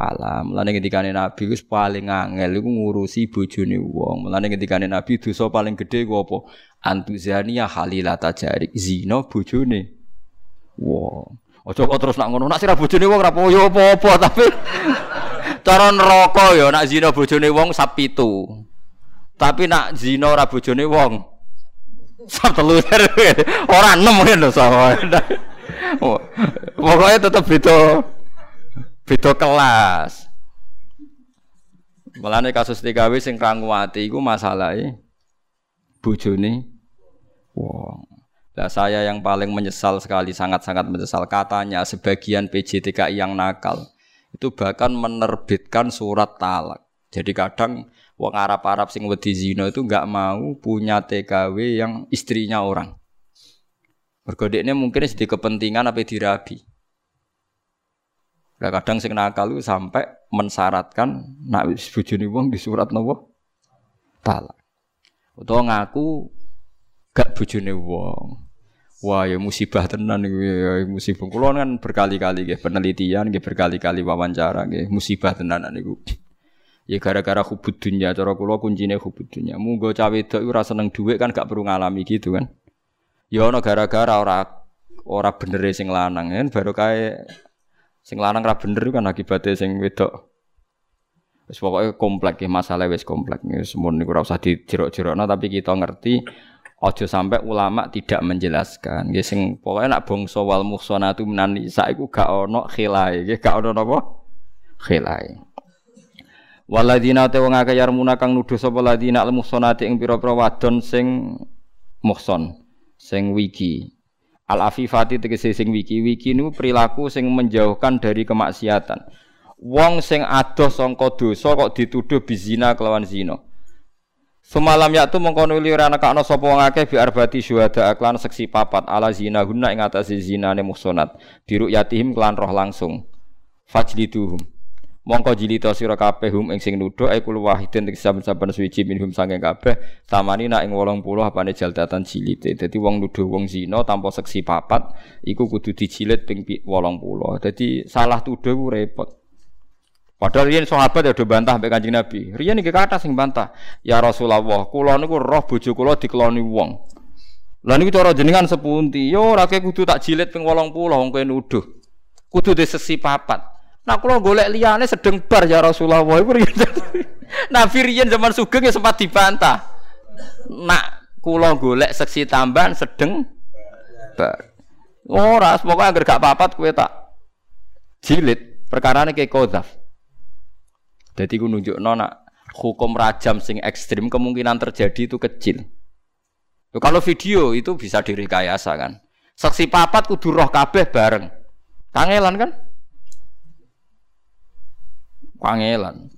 S1: alam. Mulane ngendikane Nabi wis paling angel iku ngurusi bojone wong. Mulane ngendikane Nabi dosa paling gedhe ku apa? Antuzania halilata jarik zina bojone wong. Ojo kok terus nak ngono, nak sira bojone wong ora yo apa-apa tapi (laughs) cara neraka ya nak zina bojone wong sap pitu. Tapi nak zina ora bojone wong sap telu. (laughs) Ora enem ngono sama. (laughs) Pokoknya tetep beda beda kelas. Mulane kasus TKW sing ranguwati iku masalahe bojone wong. Nah, saya yang paling menyesal sekali, sangat-sangat menyesal katanya sebagian PJTKI yang nakal itu bahkan menerbitkan surat talak. Jadi kadang wong Arab-Arab sing wedi zina itu nggak mau punya TKW yang istrinya orang. Bergodeknya mungkin sedih kepentingan apa dirabi. Nah, kadang sing nakal itu sampai mensyaratkan nak bojone wong di surat nopo talak. Utawa ngaku gak bojone wong. Wah ya musibah tenan iku ya musibah. Kulo kan berkali-kali nggih penelitian nggih berkali-kali wawancara nggih musibah tenan niku. Ya gara-gara hubud dunya cara kula kuncine hubud dunya. Munggo cawe wedok ora seneng dhuwit kan gak perlu ngalami gitu kan. Ya ana gara-gara ora ora bener sing lanang kan baru kae sing lanang ora bener kan akibatnya sing wedok. Wis pokoke kompleks masalah wis kompleks. Wis mun niku ora usah dijerok-jerokno tapi kita ngerti Ojo sampai ulama tidak menjelaskan. Nggih sing pokoke nak bangsa wal muhsanatu minan nisa iku gak ono khilai, nggih gak ono napa? Khilai. Waladina te wong akeh yarmuna kang nuduh sapa ladina al muhsanati ing pira-pira wadon sing muhson, sing wiki. Al afifati tegese sing wiki, wiki niku perilaku sing menjauhkan dari kemaksiatan. Wong sing adoh sangka dosa kok dituduh bizina kelawan zina Semalam yaktu mengkono li ora nekakno sapa wong akeh bi arbati syuhada aklan seksi papat ala zina guna ing atase zinane muhsanat biru yatihim klan roh langsung. Fajliduhum. Mongko jilita sira kabeh hum ing sing nuduh ai kul wahidin ing saben-saben suci minhum saking kabeh tamani nak ing 80 apane jaldatan jilite. Dadi wong nuduh wong zina tanpa seksi papat iku kudu dijilid ping 80 dadi salah tuduh ku repot Padahal riyen sahabat ya do bantah mbek Kanjeng Nabi. Riyen iki kata sing bantah. Ya Rasulullah, kula niku roh bojo kula dikeloni wong. Lah niku cara jenengan sepunti? Yo ora kudu tak jilid ping 80 wong kowe nuduh. Kudu disesi papat. Nah kula golek liyane sedeng bar ya Rasulullah. Iku riyen. (laughs) Nabi riyen zaman sugeng ya sempat dibantah. Nak kula golek seksi tambahan sedeng bar. Ora, pokoke anggere gak papat kowe tak jilid. Perkarane kayak kodaf. Jadi ku nunjuk nona hukum rajam sing ekstrim kemungkinan terjadi itu kecil. Kalau video itu bisa direkayasa kan. Saksi papat kudu roh kabeh bareng. Kangelan kan? Kangelan.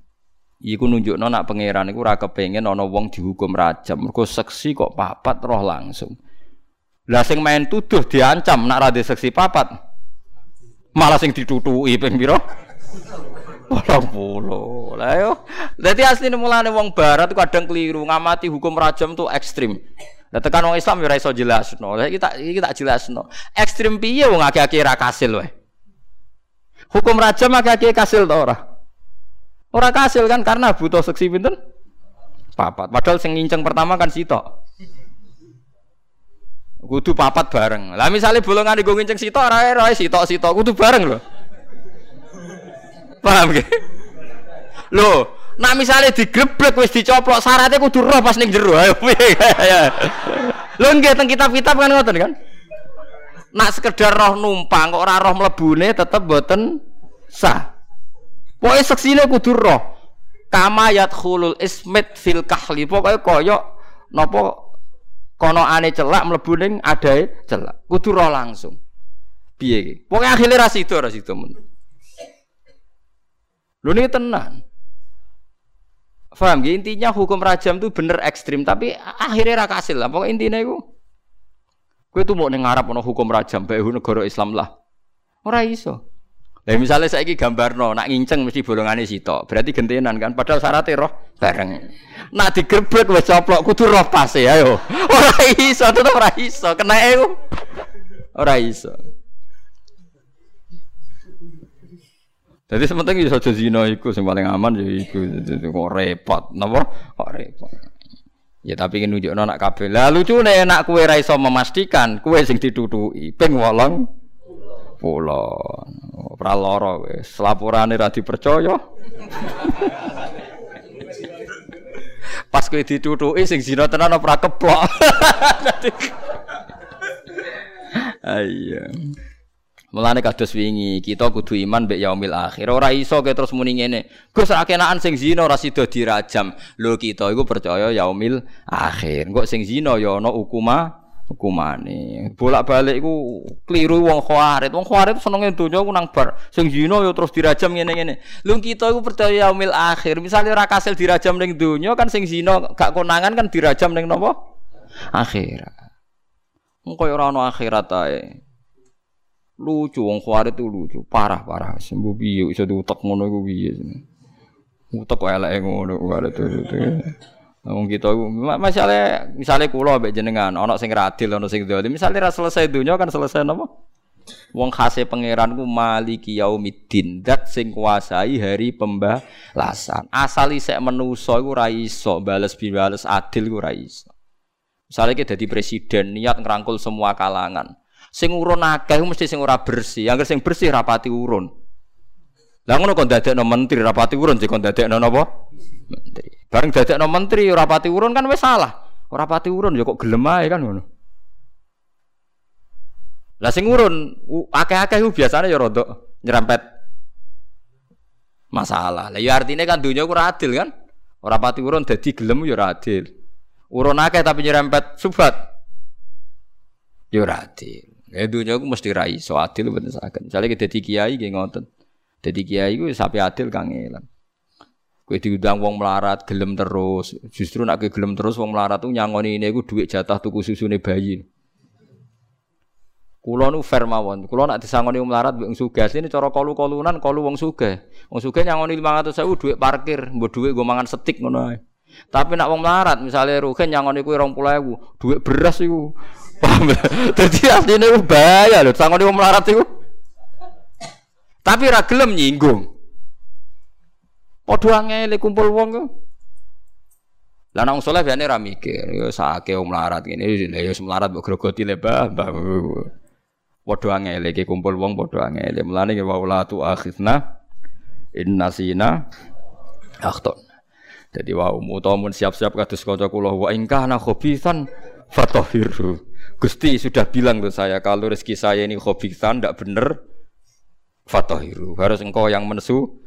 S1: Iku nunjuk nona pangeran iku ora kepengin ana wong dihukum rajam. Mergo seksi kok papat roh langsung. Lah sing main tuduh diancam nak ra seksi papat. Malah sing ditutuki ping pira? Orang puluh. Lah yo. Dadi asline mulane wong barat kadang keliru ngamati hukum rajam tuh ekstrim. Lah tekan wong Islam yo ora iso jelasno. Lah iki tak iki tak jelasno. Ekstrim piye wong akeh-akeh ra kasil. Hukum rajam akeh-akeh kasil to ora? Ora kasil kan karena butuh seksi pinten? Papat. Padahal sing nginceng pertama kan sitok. Kudu papat bareng. Lah misalnya bolongan di nginceng sitok ora ora sitok sitok kudu bareng loh. Paham gak? Loh, nak misalnya digrebek wis dicoplok syaratnya kudu roh pas ning jero. Ayo? Lho nggih teng kitab-kitab kan ngoten kan? Nak sekedar roh numpang kok ora roh mlebune tetep boten sah. Pokoke seksine kudu roh. Kama yadkhulul ismit fil kahli. Pokoke koyo napa kono ane celak mlebu ning adae celak. Kudu roh langsung. Piye iki? Pokoke akhire ra sida ra sida men. Lu ini tenang. Faham gak? Intinya hukum rajam itu bener ekstrim, tapi akhirnya raka hasil lah. Pokoknya intinya itu, gue tuh mau nengarap no hukum rajam, baik negara Islam lah. Ora iso. Lah misalnya saya ini gambar no, nak nginceng mesti bolongannya sitok, berarti gentenan kan? Padahal syaratnya roh bareng. Nak digerbek wes coplok, kudu roh pas ya yo. (laughs) Ora iso, tetep ora iso, kena itu. Ora iso. Jadi sementing bisa jadi zina iku sing paling aman ya iku kok repot, napa? Kok repot. Ya tapi kan nunjukno nak kabeh. Lah lucune nak kowe ra iso memastikan kowe sing ditutuki ping 8 pulau. Ora lara wis. Laporane ra dipercaya. Pas kowe ditutuki sing zina tenan ora keplok. (laughs) Ayo. Mulane kados wingi, kita kudu iman mbek yaumil akhir. Ora iso ke terus muni ngene. Gus ra kenaan sing zina ora sida dirajam. Lho kita iku percaya yaumil akhir. Engko sing zina ya ana hukuma hukumane. Bolak-balik iku kliru wong khawarit. Wong khawarit senenge donya ku nang bar. Sing zina ya terus dirajam ngene-ngene. Lho kita iku percaya yaumil akhir. Misale ora kasil dirajam ning donya kan sing zina gak konangan kan dirajam ning napa? Akhirat. Engko ora ana akhirat ae. Lucu wong khawarit itu lucu, parah-parah. Sembuh piye iso diutek ngono iku piye. Utek kok eleke ngono khawarit itu. Wong kita masalah misalnya kula mbek jenengan ana sing radil ana sing dolim. Misale ra selesai dunya kan selesai napa? Wong khase pangeran ku maliki yaumiddin, dat sing kuasai hari pembalasan. Asal isek menusa iku ra iso bales bales adil ku ra iso. Misalnya kita jadi presiden niat ngerangkul semua kalangan, Sing urun akeh mesti sing ora bersih. Yang sing bersih rapati urun. Lah ngono kon dadekno menteri rapati urun sing kon dadekno napa? Menteri. Bareng dadekno menteri rapati urun kan wis salah. Ora pati urun ya kok gelem ae kan ngono. Lah sing urun akeh-akeh biasanya ya rodok nyerempet masalah. Lah ya artinya kan dunia ku adil kan? Ora pati urun dadi gelem ya ora adil. Urun akeh tapi nyerempet subat. Ya ora adil. Ya dunia aku mesti rai so adil bener sakit. Misalnya kita jadi kiai gak ngotot. Jadi kiai gue sapi adil kangelan. Kowe diundang wong melarat gelem terus. Justru nak gelem terus wong melarat tuh nyangoni ini iku duit jatah tuku susune bayi. Kulo nu fair mawon. Kulo nak disangoni wong melarat wong sugih. Ini cara kalu-kalunan kalu wong sugih. Wong sugih nyangoni 500.000 duit parkir, mbok duit gue mangan setik ngono ae. Tapi nak wong melarat misalnya rugen nyangoni kuwi 20.000, duit beras iku. Paham ya? (laughs) Dadi asline ku bahaya lho sangoni wong melarat iku. Tapi ra gelem nyinggung. Padha angele kumpul wong ku. Lah nang saleh biasane ra mikir, ya sake wong melarat ngene, ya melarat mbok grogoti le mbah. Padha angele iki kumpul wong padha angele. Mulane wa la tu akhizna inna sina. Jadi wa utawa siap-siap kados kanca kula wa ingkana khobisan fatahiru. Gusti sudah bilang tuh saya kalau rezeki saya ini khobisan ndak bener fatahiru. Harus engkau yang mensu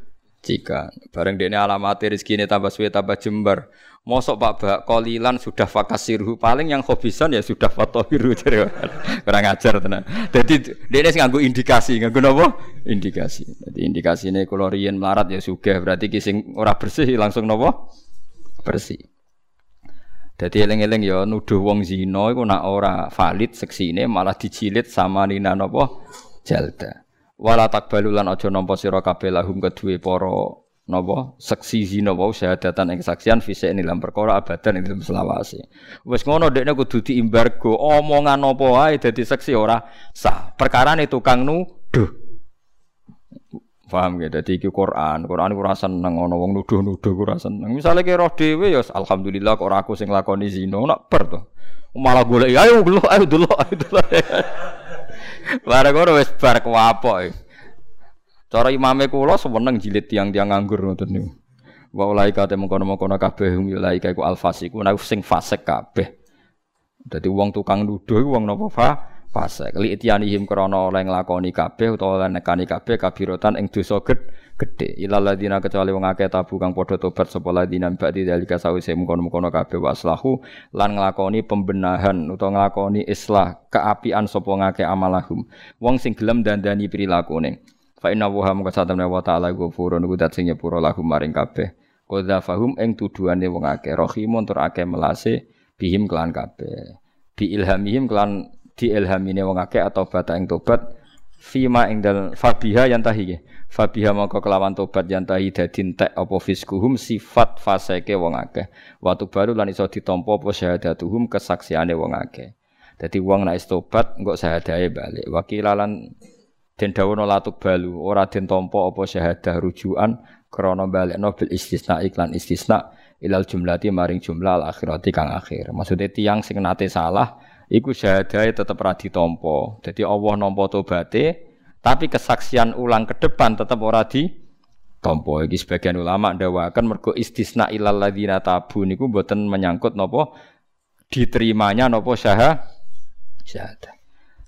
S1: jika bareng dene alamat rezeki ini tambah suwe tambah jembar Mosok Pak Bak kolilan sudah fakasirhu paling yang khobisan ya sudah fatohiru (laughs) kurang ajar tenan. Jadi dia sing nganggo indikasi, nganggo napa? Indikasi. Jadi indikasi ini kalau riyen melarat ya suka berarti kising ora bersih langsung napa? Bersih. Jadi eling-eling ya nuduh wong zina iku nak ora valid seksine malah dicilid sama nina napa? Jalda. Wala takbalu lan aja nampa sira kabeh lahum kedue para napa seksi zina wau syahadatan ing saksian fisik ing dalam perkara abadan ing dalam selawase. Wis ngono dekne kudu diimbargo omongan apa wae dadi seksi ora sah. Perkarane tukang nuduh. Paham ya, dadi iki Quran. Quran ora seneng ana wong nuduh-nuduh ora seneng. Misale ki roh dhewe ya alhamdulillah kok ora aku sing lakoni zina nak ber to. Malah golek ayo delok ayo delok ayo (laughs) delok. Bareng ngono wis bar kuwapok. Cara imame kula seneng jilid tiang-tiang nganggur ngoten niku. Wa ulaika te mengkono-mengkono kabeh hum ulaika iku alfasiku nek sing fasik kabeh. Dadi wong tukang nuduh iku wong napa fa fasik. Li itianihim krana oleh nglakoni kabeh utawa oleh nekani kabeh kabirotan ing dosa gedhe. Ilal ladina kecuali wong akeh tabu kang padha tobat sapa ladina ba'di dalika sawise mengkono-mengkono kabeh waslahu lan nglakoni pembenahan utawa nglakoni islah keapian sapa ngake amalahum. Wong sing gelem dandani prilakune. Fa inna wa hamka satamna wa ta'ala ghafurun iku dat sing nyepuro lahum maring kabeh. Qadza fahum ing tuduhane wong akeh rahimun tur akeh melase bihim kelan kabeh. Bi ilhamihim kelan diilhamine wong akeh atau bata ing tobat fima ing dal fabiha yang tahi fabiha maka kelawan tobat yang tahi dadi entek apa fiskuhum sifat faseke wong akeh. Watu baru lan iso ditampa apa syahadatuhum kesaksiane wong akeh. Dadi wong nek tobat engko syahadae balik. Wakilalan Den dawono latuk balu ora den tampa apa syahadah rujukan krana balekno bil istisna iklan istisna ilal jumlati maring jumlah al akhirati kang akhir. Maksudnya tiang sing nate salah iku syahadahe tetep ora ditampa. Dadi Allah nampa tobaté tapi kesaksian ulang ke depan tetep ora tompo iki sebagian ulama ndawakan mergo istisna ilal ladzina tabu niku mboten menyangkut napa diterimanya napa syahah syahadah.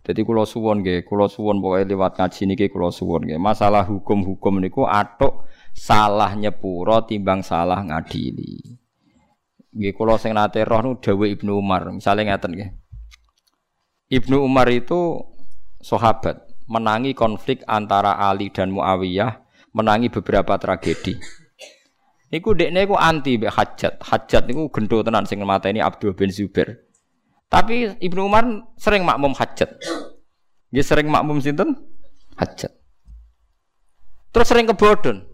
S1: Jadi kulo suwon nggih, kulo suwon pokoke lewat ngaji niki kulo suwon nggih. Masalah hukum-hukum niku atuk salah nyepuro timbang salah ngadili. Nggih kulo sing nate roh nu dawuh Ibnu Umar, misalnya ngeten nggih. Ibnu Umar itu sahabat, menangi konflik antara Ali dan Muawiyah, menangi beberapa tragedi. Niku dekne iku anti mbek Hajat. Hajat niku gendho tenan sing mateni Abdul bin Zubair. Tapi Ibnu Umar sering makmum hajat. Dia sering makmum sinten? Hajat. Terus sering kebodon.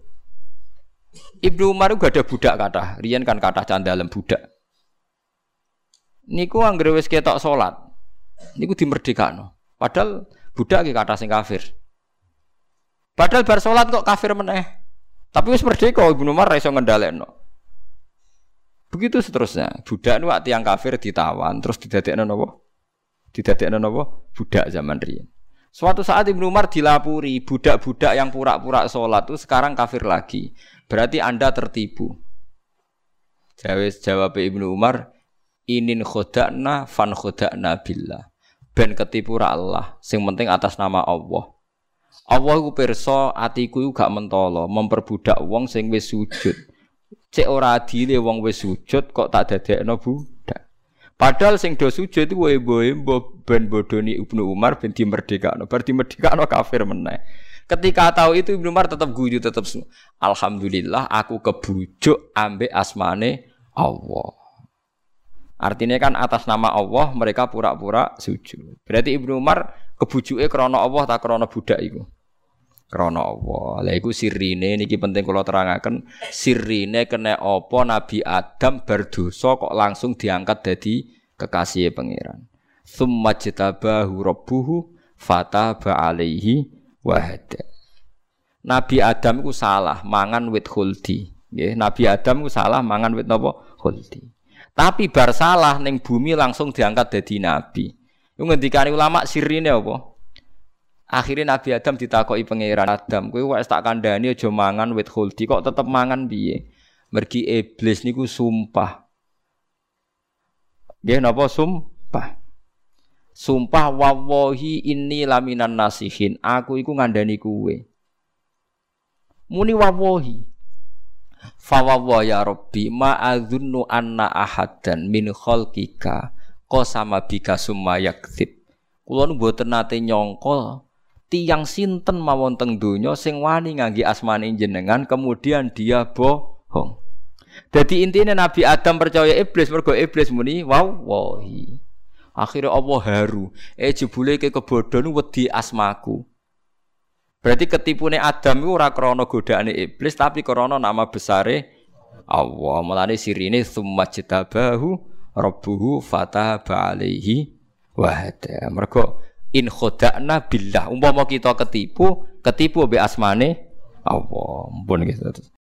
S1: Ibnu Umar juga ada budak kata. Rian kan kata candalem budak. Niku anggere wis ketok salat. Niku dimerdekakno. Padahal budak iki kata sing kafir. Padahal bar salat kok kafir meneh. Tapi wis merdeka Ibnu Umar ra iso ngendhalekno. Begitu seterusnya. Budak nu yang kafir ditawan terus didadekno napa? Didadekno napa? Budak zaman riyen. Suatu saat Ibnu Umar dilapuri budak-budak yang pura-pura sholat itu sekarang kafir lagi. Berarti Anda tertipu. Jawab jawab Ibnu Umar, inin khodakna fan khodakna billah. Ben ketipu Allah, sing penting atas nama Allah. Allah ku pirsa atiku gak mentolo memperbudak wong sing wis sujud. Cek ora adile wong wis sujud kok tak dadekno budak. Padahal sing do sujud iku wae-wae ben bodoni Ibnu Umar ben dimerdekakno. Bar dimerdekakno kafir meneh. Ketika tahu itu Ibnu Umar tetap guyu tetap Alhamdulillah aku kebujuk ambek asmane Allah. Artinya kan atas nama Allah mereka pura-pura sujud. Berarti Ibnu Umar kebujuke krana Allah tak krana budak iku. Krana Allah. Lah iku sirine niki penting kula terangaken. Sirine kena apa Nabi Adam berdosa kok langsung diangkat dadi kekasih pangeran. Tsumma jtabahu rabbuhu fataba alaihi wahada. Nabi Adam ku salah mangan wit khuldi. Nabi Adam ku salah mangan wit napa? Khuldi. Tapi bar salah ning bumi langsung diangkat dadi nabi. Iku ngendikane ulama sirine apa? Akhirnya Nabi Adam ditakoki pangeran Adam, kowe wis tak kandhani aja mangan wit khuldi kok tetep mangan piye? Mergi iblis niku sumpah. Nggih napa sumpah? Sumpah wawahi ini laminan nasihin. Aku iku ngandani kuwe. Muni wawahi. Fawawa ya Rabbi ma adzunnu anna ahadan min khalqika qasama bika summa yakdzib. Kula nu mboten nate nyangka tiyang sinten mawon teng donya sing wani ngangge asmane jenengan kemudian dia bohong. Jadi intinya Nabi Adam percaya iblis mergo iblis muni wow wahi. Akhirnya Allah haru. Eh jebule ke kebodohan wedi asmaku. Berarti ketipune Adam itu ora krana godaane iblis tapi krana nama besare Allah. Mulane sirine summa jitabahu rabbuhu fataba alaihi wa hada. Mergo in khoda'na billah. Umpama kita ketipu, ketipu be asmane Allah. Mumpun gitu.